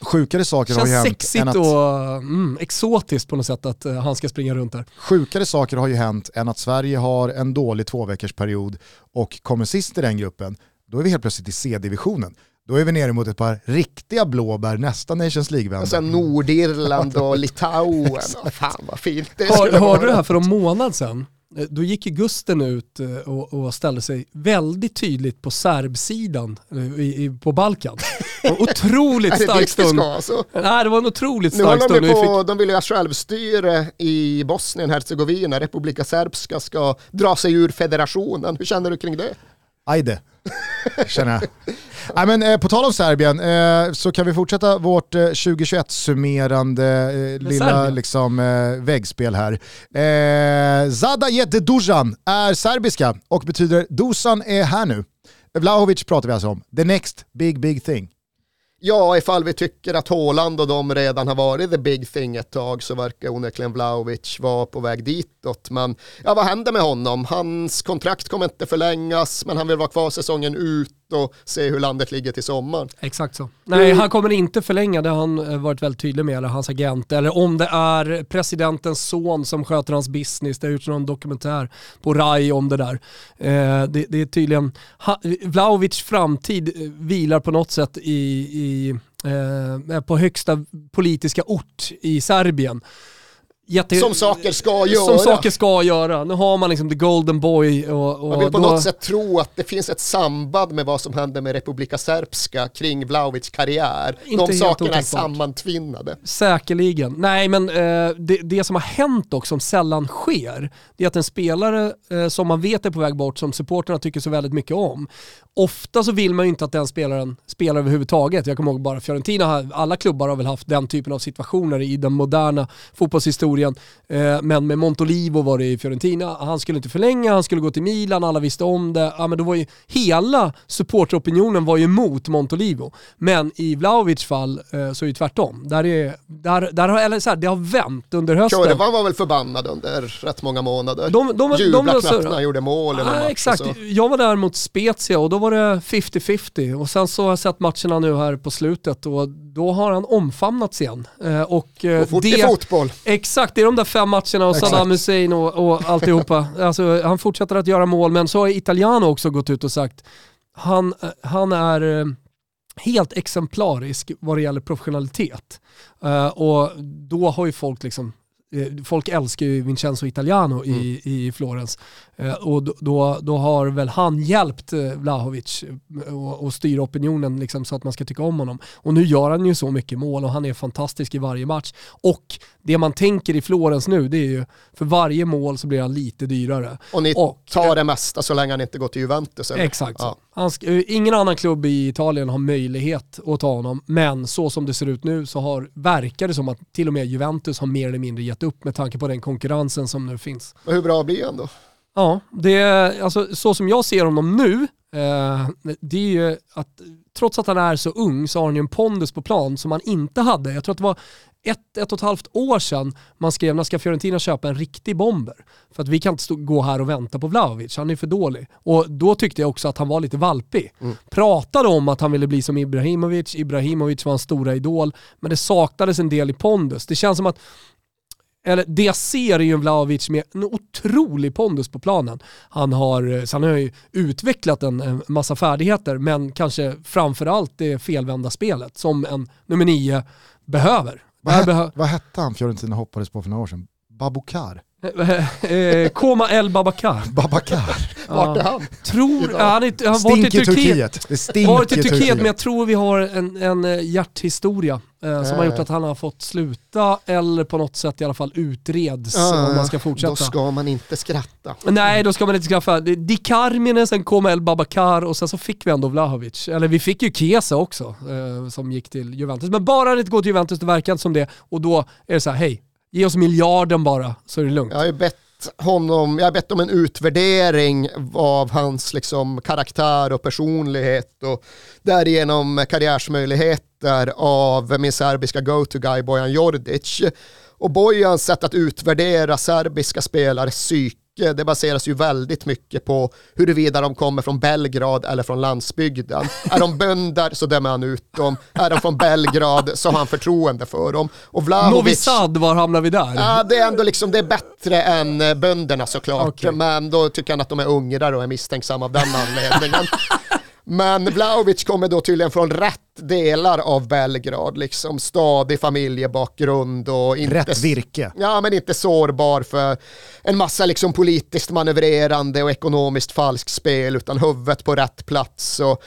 sjukare saker har ju hänt. Känns sexigt och mm, exotiskt på något sätt att uh, han ska springa runt där. Sjukare saker har ju hänt än att Sverige har en dålig tvåveckorsperiod och kommer sist i den gruppen. Då är vi helt plötsligt i C-divisionen. Då är vi nere mot ett par riktiga blåbär nästa Nations League-vända. Alltså Nordirland och Litauen. Fan vad fint det Hör, Hörde du det här för en månad sedan? Eh, då gick ju Gusten ut eh, och, och, ställde sig väldigt tydligt på serbsidan eh, i, i, på Balkan. Otroligt stark stund. Alltså. Nej, det var en otroligt stark stund. De, på, fick... de vill ju ha självstyre i Bosnien-Hercegovina. Republika Serbska ska dra sig ur federationen. Hur känner du kring det? Ajde, känner jag. Nej, men, eh, på tal om Serbien eh, så kan vi fortsätta vårt eh, 2021-summerande eh, lilla liksom, eh, väggspel här. Eh, Zada Jete Dusan är serbiska och betyder Dusan är här nu. Vlahovic pratar vi alltså om. The next big big thing. Ja, ifall vi tycker att Håland och de redan har varit the big thing ett tag så verkar onekligen Vlaovic vara på väg ditåt. Men ja, vad händer med honom? Hans kontrakt kommer inte förlängas, men han vill vara kvar säsongen ut och se hur landet ligger till sommaren. Exakt så. Nej, han kommer inte förlänga, det har han eh, varit väldigt tydlig med, eller hans agent. Eller om det är presidentens son som sköter hans business, det har gjorts någon dokumentär på RAI om det där. Eh, det, det, är tydligen, Vlaovics framtid eh, vilar på något sätt i, i på högsta politiska ort i Serbien. Jätte... Som saker ska göra. Som saker ska göra. Nu har man liksom the golden boy. Och, och man vill på då... något sätt tro att det finthis ett samband med vad som hände med Republika Serbska kring Vlaovics karriär. Inte De sakerna är sammantvinnade. Säkerligen. Nej men eh, det, det, som har hänt dock som sällan sker, det är att en spelare eh, som man vet är på väg bort, som supporterna tycker så väldigt mycket om, ofta så vill man ju inte att den spelaren spelar överhuvudtaget. Jag kommer ihåg bara Fiorentina, alla klubbar har väl haft den typen av situationer i den moderna fotbollshistorien. Eh, men med Montolivo var det i Fiorentina, han skulle inte förlänga, han skulle gå till Milan, alla visste om det. Ja, men då var ju, hela supporteropinionen var ju emot Montolivo. Men i Vlaovics fall eh, så är det tvärtom. Där är, där, där har, eller så här, det har vänt under hösten. Kurvan var väl förbannad under rätt många månader. De, de, Jublade knappt när han gjorde mål. Ja, exakt, jag var där mot Spezia och då var var det 50-50 och sen så har jag sett matcherna nu här på slutet och då har han omfamnats igen. Eh, och, eh, och fort det, fotboll. Exakt, det är de där fem matcherna och Saddam Hussein och, och alltihopa. alltså, han fortsätter att göra mål men så har Italiano också gått ut och sagt han, eh, han är helt exemplarisk vad det gäller professionalitet. Och då har ju folk liksom folk älskar ju Vincenzo Italiano mm. i, i Florens. Eh, och då, då har väl han hjälpt eh, Vlahovic att styra opinionen liksom, så att man ska tycka om honom. Och nu gör han ju så mycket mål och han är fantastisk i varje match. Och det man tänker i Florens nu det är ju för varje mål så blir han lite dyrare. Och ni och, tar det mesta så länge han inte går till Juventus? Eller? Exakt. Ja. Han, ingen annan klubb i Italien har möjlighet att ta honom, men så som det ser ut nu så har, verkar det som att till och med Juventus har mer eller mindre gett upp med tanke på den konkurrensen som nu finns. Och hur bra blir han då? Ja, det, alltså, så som jag ser honom nu eh, det är ju att trots att han är så ung så har han ju en pondus på plan som han inte hade. Jag tror att det var ett, ett och ett halvt år sedan man skrev när ska Fiorentina köpa en riktig bomber? För att vi kan inte stå, gå här och vänta på Vlahovic, han är för dålig. Och då tyckte jag också att han var lite valpig. Mm. Pratade om att han ville bli som Ibrahimovic, Ibrahimovic var hans stora idol, men det saknades en del i pondus. Det känns som att eller det jag ser är ju en Vlahovic med en otrolig pondus på planen. Han har, så han har ju utvecklat en, en massa färdigheter, men kanske framförallt det felvända spelet som en nummer nio behöver. Vad, het, vad hette han Fiorentina hoppades på för några år sedan? Babukar? Eh, Koma El Babakar. Babakar. Vart är han? Tror, ja, han, är, han varit i Turkiet. Turkiet. Det stinker varit i Turkiet, Turkiet, men jag tror vi har en, en eh, hjärthistoria eh, som har gjort att han har fått sluta eller på något sätt i alla fall utreds äh, om man ska fortsätta. Då ska man inte skratta. Nej, då ska man inte skratta. Di Carmine, sen kom El Babakar och sen så fick vi ändå Vlahovic. Eller vi fick ju Kesa också eh, som gick till Juventus. Men bara han inte går till Juventus, det verkar inte som det. Och då är det så här, hej, Ge oss miljarden bara så är det lugnt. Jag har ju bett honom, jag har bett om en utvärdering av hans liksom, karaktär och personlighet och därigenom karriärsmöjligheter av min serbiska go-to-guy Bojan Jordic. Och Bojans sätt att utvärdera serbiska spelares psyke det baseras ju väldigt mycket på huruvida de kommer från Belgrad eller från landsbygden. Är de bönder så dömer han ut dem. Är de från Belgrad så har han förtroende för dem. Och Vlahovic, Novi Sad, var hamnar vi där? Ja, det är ändå liksom, det är bättre än eh, bönderna såklart. Okay. Men då tycker han att de är ungrare och är misstänksamma av den anledningen. Men Vlahovic kommer då tydligen från rätt delar av Belgrad, liksom stadig familjebakgrund och inte... Rätt virke. Ja, men inte sårbar för en massa liksom politiskt manövrerande och ekonomiskt falskt spel, utan huvudet på rätt plats och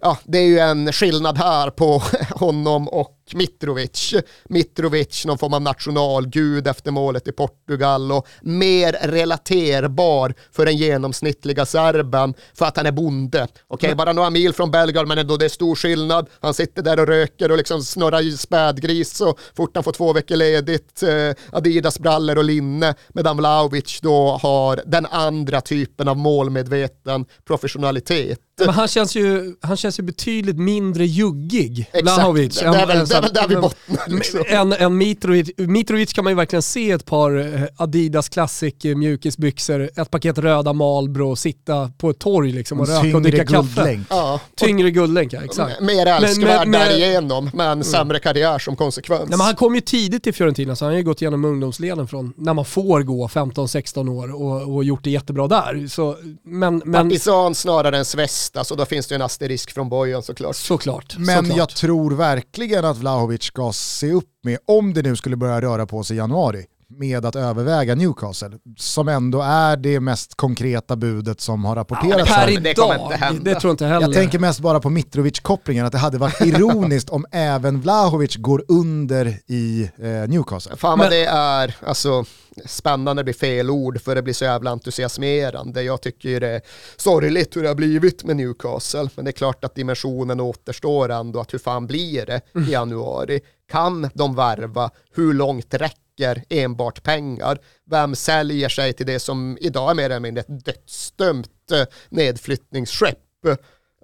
ja, det är ju en skillnad här på honom och Mitrovic. Mitrovic, någon form av nationalgud efter målet i Portugal och mer relaterbar för den genomsnittliga serben för att han är bonde. Okej, okay, bara några mil från Belgrad men ändå det är stor skillnad. Han sitter där och röker och liksom snurrar spädgris så fort han får två veckor ledigt, eh, Adidas-brallor och linne, medan Vlahovic då har den andra typen av målmedveten professionalitet. Men han känns ju, han känns ju betydligt mindre juggig, Vlahovic. Väl, det är väl där vi bottnar. Liksom. En, en Mitrovic, Mitrovic kan man ju verkligen se ett par eh, Adidas Classic eh, mjukisbyxor, ett paket röda Marlboro, sitta på ett torg liksom och röka och dricka kaffe. Ja. Tyngre guldlänk, ja, exakt. Mer älskvärd därigenom, men mm. sämre karriär som konsekvens. Nej, men han kom ju tidigt till Fiorentina, så han har ju gått igenom ungdomsleden från när man får gå 15-16 år och, och gjort det jättebra där. Så, men, men... Partisan snarare än Svesta, så då finns det en asterisk från Bojan såklart. Såklart. Men såklart. jag tror verkligen att Vlahovic ska se upp med, om det nu skulle börja röra på sig i januari, med att överväga Newcastle, som ändå är det mest konkreta budet som har rapporterats. Ja, per idag, det, det tror jag inte heller. Jag tänker mest bara på Mitrovic-kopplingen, att det hade varit ironiskt om även Vlahovic går under i eh, Newcastle. Fan vad det är, alltså spännande blir fel ord för det blir så jävla entusiasmerande. Jag tycker ju det är sorgligt hur det har blivit med Newcastle, men det är klart att dimensionen återstår ändå, att hur fan blir det i januari? Kan de värva? Hur långt räcker enbart pengar? Vem säljer sig till det som idag är mer eller mindre ett dödsdömt eh, nedflyttningsskepp?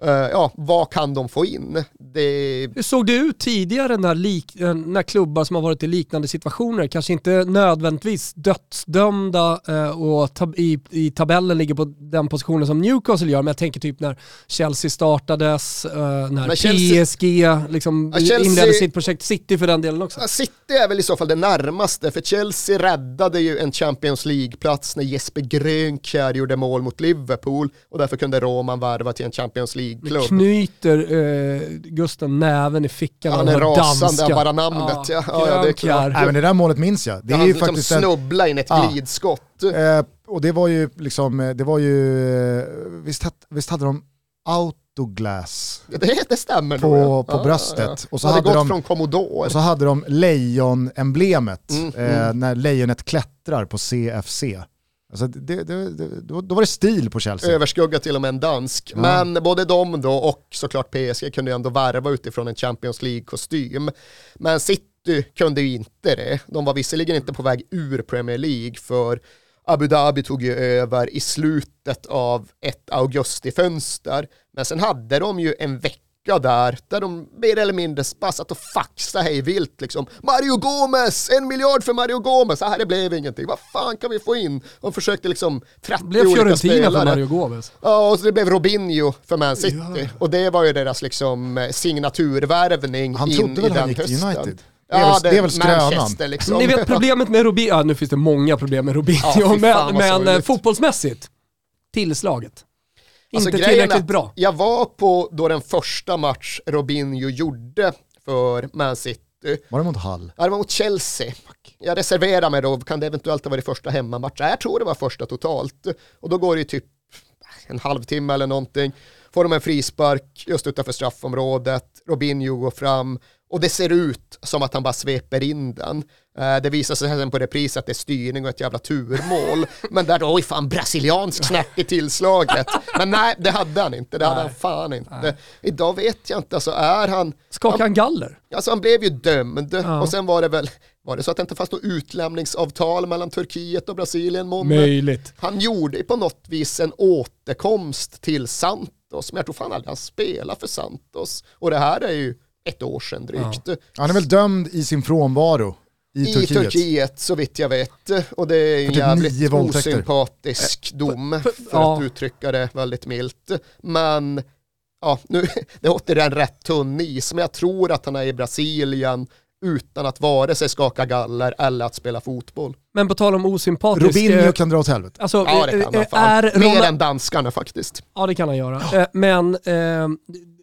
Uh, ja, vad kan de få in? Det... Hur såg det ut tidigare när, lik, eh, när klubbar som har varit i liknande situationer, kanske inte nödvändigtvis dödsdömda uh, och tab i, i tabellen ligger på den positionen som Newcastle gör, men jag tänker typ när Chelsea startades, när Chelsea... PSG liksom ja, Chelsea... inledde sitt projekt, City för den delen också. Ja, City är väl i så fall det närmaste, för Chelsea räddade ju en Champions League-plats när Jesper Grönkjær gjorde mål mot Liverpool och därför kunde Roman värva till en Champions League League-klubb. Knyter eh, Gusten näven i fickan Han är rasande av bara namnet. Ja, ja, ja, det är klart. Nej, men det där målet minns jag. Det är ju liksom faktiskt snubbla in ett ja. glidskott. Eh, och det var ju liksom, eh, det var ju, eh, visst, visst hade de autoglass det, det stämmer på, nog, ja. på bröstet. Och så hade, hade de, från Commodore. Och så hade de lejon-emblemet, mm, eh, mm. när lejonet klättrar på CFC. Alltså det, det, det, då, var det stil på Chelsea. Överskugga till och med en dansk. Ja. Men både de då och såklart PSG kunde ju ändå värva utifrån en Champions League-kostym. Men City kunde ju inte det. De var visserligen inte på väg ur Premier League för Abu Dhabi tog ju över i slutet av ett augustifönster. Men sen hade de ju en vecka där, där de mer eller mindre bara satt och faxade hej vilt liksom. Mario Gomez, en miljard för Mario Gomez, så här det blev ingenting, vad fan kan vi få in? De försökte liksom 30 blev olika Fiorentina spelare. för Mario Gomez. Ja, och så det blev Robinho för Man City. Ja. Och det var ju deras liksom eh, signaturvärvning Han in trodde i väl han den gick hösten. United? Det är väl- det är väl skrönan. Liksom. Ni vet problemet med Robinho, ja nu finns det många problem med Robinho, Ja, men, men eh, fotbollsmässigt, tillslaget. Alltså, Inte tillräckligt att bra. Jag var på då den första match Robinho gjorde för Man City. Var det mot Hall? Ja, det var mot Chelsea. Jag reserverar mig då, kan det eventuellt ha varit första hemmamatchen? Jag tror det var första totalt. Och då går det ju typ en halvtimme eller någonting. Får de en frispark just utanför straffområdet, Robinho går fram och det ser ut som att han bara sveper in den. Eh, Det visar sig sen på repris att det är styrning och ett jävla turmål. Men där då, oj fan, brasiliansk snärt i tillslaget. Men nej, det hade han inte, det hade Nej. han fan inte. Idag vet jag inte, alltså är han, Skakar han galler? Alltså han blev ju dömd Ja. och sen var det väl, var det så att det inte fanns något utlämningsavtal mellan Turkiet och Brasilien? Månne? Möjligt. Han gjorde på något vis en återkomst till Santos, men jag tror fan aldrig han spelade för Santos. Och det här är ju ett år sedan drygt. Han är väl dömd i sin frånvaro i, I Turkiet. Turkiet. så vitt jag vet. Och det är en typ jävligt osympatisk dom för ja. att uttrycka det väldigt milt. Men ja, nu, det är återigen rätt tunn is, men jag tror att han är i Brasilien utan att vare sig skaka galler eller att spela fotboll. Men på tal om osympatisk... Robinho eh, kan dra åt helvete. Alltså, Ja, det kan eh, han fan. är Mer Ronald- än danskarna faktiskt. Ja det kan han göra. Eh, Men eh,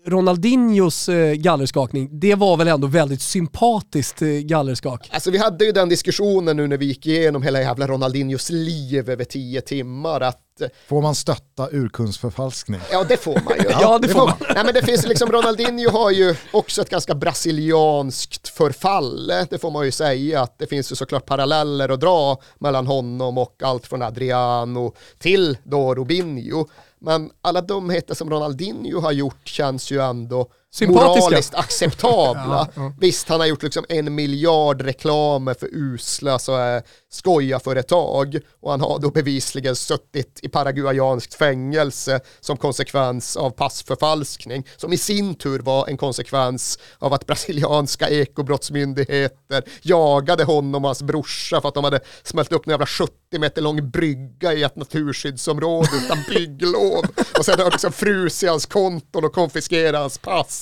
Ronaldinhos eh, gallerskakning, det var väl ändå väldigt sympatiskt eh, gallerskak. Alltså vi hade ju den diskussionen nu när vi gick igenom hela jävla Ronaldinhos liv över tio timmar att eh, Får man stötta urkundsförfalskning? Ja det får man ju. Ja, det får man. Nej men det finns liksom, Ronaldinho har ju också ett ganska brasilianskt förfall. Det får man ju säga att det finns ju såklart paralleller att dra mellan honom och allt från Adriano till då Robinho. Men alla dumheter som Ronaldinho har gjort känns ju ändå Sympatiska. moraliskt acceptabla. Ja, ja. Visst, han har gjort liksom en miljard reklamer för usla så är skojarföretag och han har då bevisligen suttit i paraguayanskt fängelse som konsekvens av passförfalskning som i sin tur var en konsekvens av att brasilianska ekobrottsmyndigheter jagade honom och hans brorsa för att de hade smält upp en jävla 70 meter lång brygga i ett naturskyddsområde utan bygglov och sen har de liksom frusit hans konton och konfiskerat hans pass.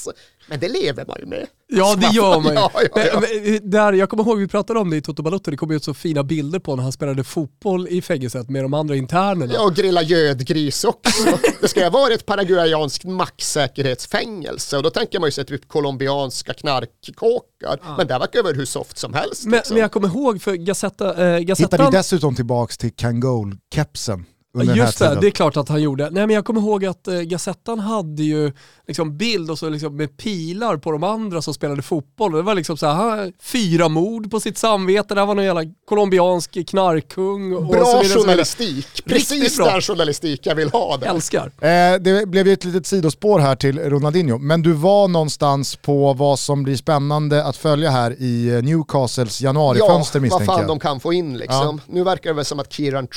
Men det lever man ju med. Ja det gör man ju. Ja, ja, ja. Men, men, Där, jag kommer ihåg vi pratade om det i Toto Balotto, det kom ut så fina bilder på när han spelade fotboll i fängelset med de andra internerna. Ja, och grilla gödgris också. Det ska ju vara ett paraguayanskt maxsäkerhetsfängelse och då tänker man ju sig typ colombianska knarkkåkar. Men det verkar vara hur soft som helst. Men, liksom. men jag kommer ihåg för Gazetta, eh, Hittade Gazettan... dessutom tillbaks till Kangol-kepsen under Ja, Just den här det, tiden. det är klart att han gjorde. Nej men jag kommer ihåg att eh, Gazettan hade ju liksom bild och så liksom med pilar på de andra som spelade fotboll. Det var liksom så här, fyra mord på sitt samvete, det här var någon jävla colombiansk knarkkung. Och Bra vidare. journalistik, precis bra. den journalistik jag vill ha där. Älskar. Eh, det blev ju ett litet sidospår här till Ronaldinho, men du var någonstans på vad som blir spännande att följa här i eh, Newcastles januarifönster Ja, vad misstänker fan jag. de kan få in liksom. Nu verkar det väl som att Kieran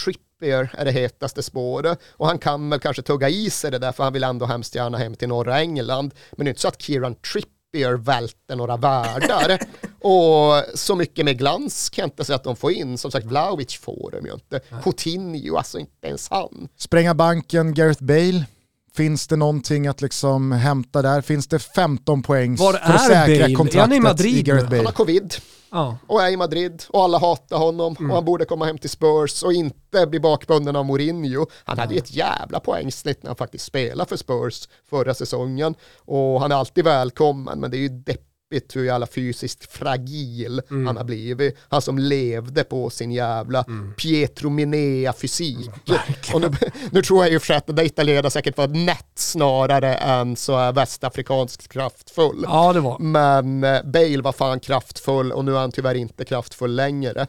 Trippier är det hetaste spåret och han kan väl kanske tugga i sig det där för han vill ändå hemskt gärna hem till norra England. Men det är inte så att Kieran Trippier välter några världar. och så mycket med glans kan jag inte säga att de får in. Som sagt, Vlahovic får de ju inte. Coutinho, alltså inte ens han. Spränga banken, Gareth Bale. Finns det någonting att liksom hämta där? Finns det 15 poäng för är att säkra Bale? Är han i kontraktet Madrid i Gareth? Bale? Han har covid. Ja. och är i Madrid och alla hatar honom och han borde komma hem till Spurs och inte bli bakbunden av Mourinho. Han hade ju ett jävla poängsnitt när han faktiskt spelade för Spurs förra säsongen och han är alltid välkommen men det är ju deppigt hur jävla fysiskt fragil han har blivit. Han som levde på sin jävla Pietro Minea fysik. och nu, nu tror jag ju för att den där italienaren säkert var nätt snarare än så är västafrikanskt kraftfull. ja, det var. Men eh, Bale var fan kraftfull och nu är han tyvärr inte kraftfull längre.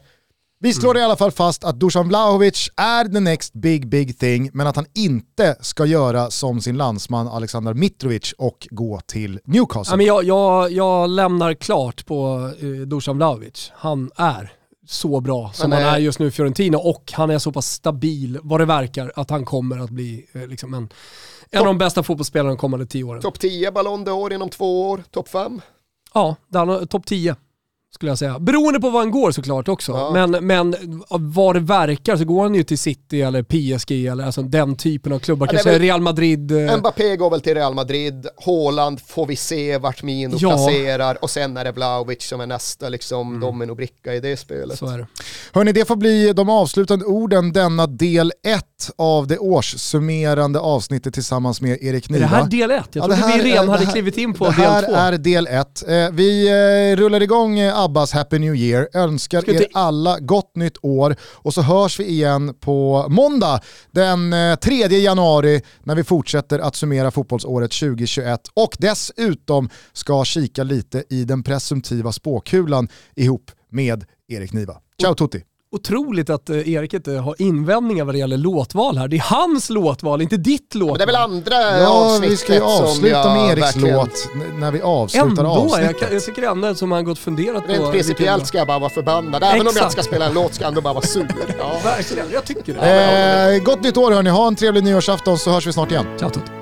Vi slår i alla fall fast att Dusan Vlahovic är the next big big thing, men att han inte ska göra som sin landsman Alexander Mitrovic och gå till Newcastle. Ja, men jag, jag, jag lämnar klart på eh, Dusan Vlahovic. Han är så bra som han är just nu i Fiorentina och han är så pass stabil vad det verkar att han kommer att bli eh, liksom en, en av de bästa fotbollsspelarna de kommande tio åren. Topp 10 Ballon d'Or inom två år, topp 5? Ja, topp 10 skulle jag säga. Beroende på var han går såklart också. Ja. Men, men vad det verkar så går han ju till City eller PSG eller alltså den typen av klubbar. Ja, Kanske Real Madrid. Eh. Mbappé går väl till Real Madrid, Haaland får vi se vart Mino ja. placerar och sen är det Vlahovic som är nästa liksom, mm. dominobricka i det spelet. Så är det. Hörni, det får bli de avslutande orden denna del 1 av det årssummerande avsnittet tillsammans med Erik Niva. Är det här del 1? Jag trodde ja, vi redan hade klivit in på del 2. Det här är del 1. Eh, vi eh, rullar igång Abbas Happy New Year, önskar er alla gott nytt år och så hörs vi igen på måndag den 3 eh, januari när vi fortsätter att summera fotbollsåret 2021 och dessutom ska kika lite i den presumtiva spåkulan ihop med Erik Niva. Ciao tutti! Otroligt att eh, Erik inte har invändningar vad det gäller låtval här. Det är hans låtval, inte ditt låtval. Men det är väl andra ja, vi ska ju avsluta med Eriks verkligen... låt när vi avslutar ändå, avsnittet. Jag, jag tycker ändå som han gått funderat Rent på. Rent principiellt ska jag bara vara förbannad. Även Exakt. om jag inte ska spela en låt ska jag ändå bara vara sur. Ja. Verkligen, jag tycker det. Eh, gott nytt år hörni, ha en trevlig nyårsafton så hörs vi snart igen. Ciao tutti.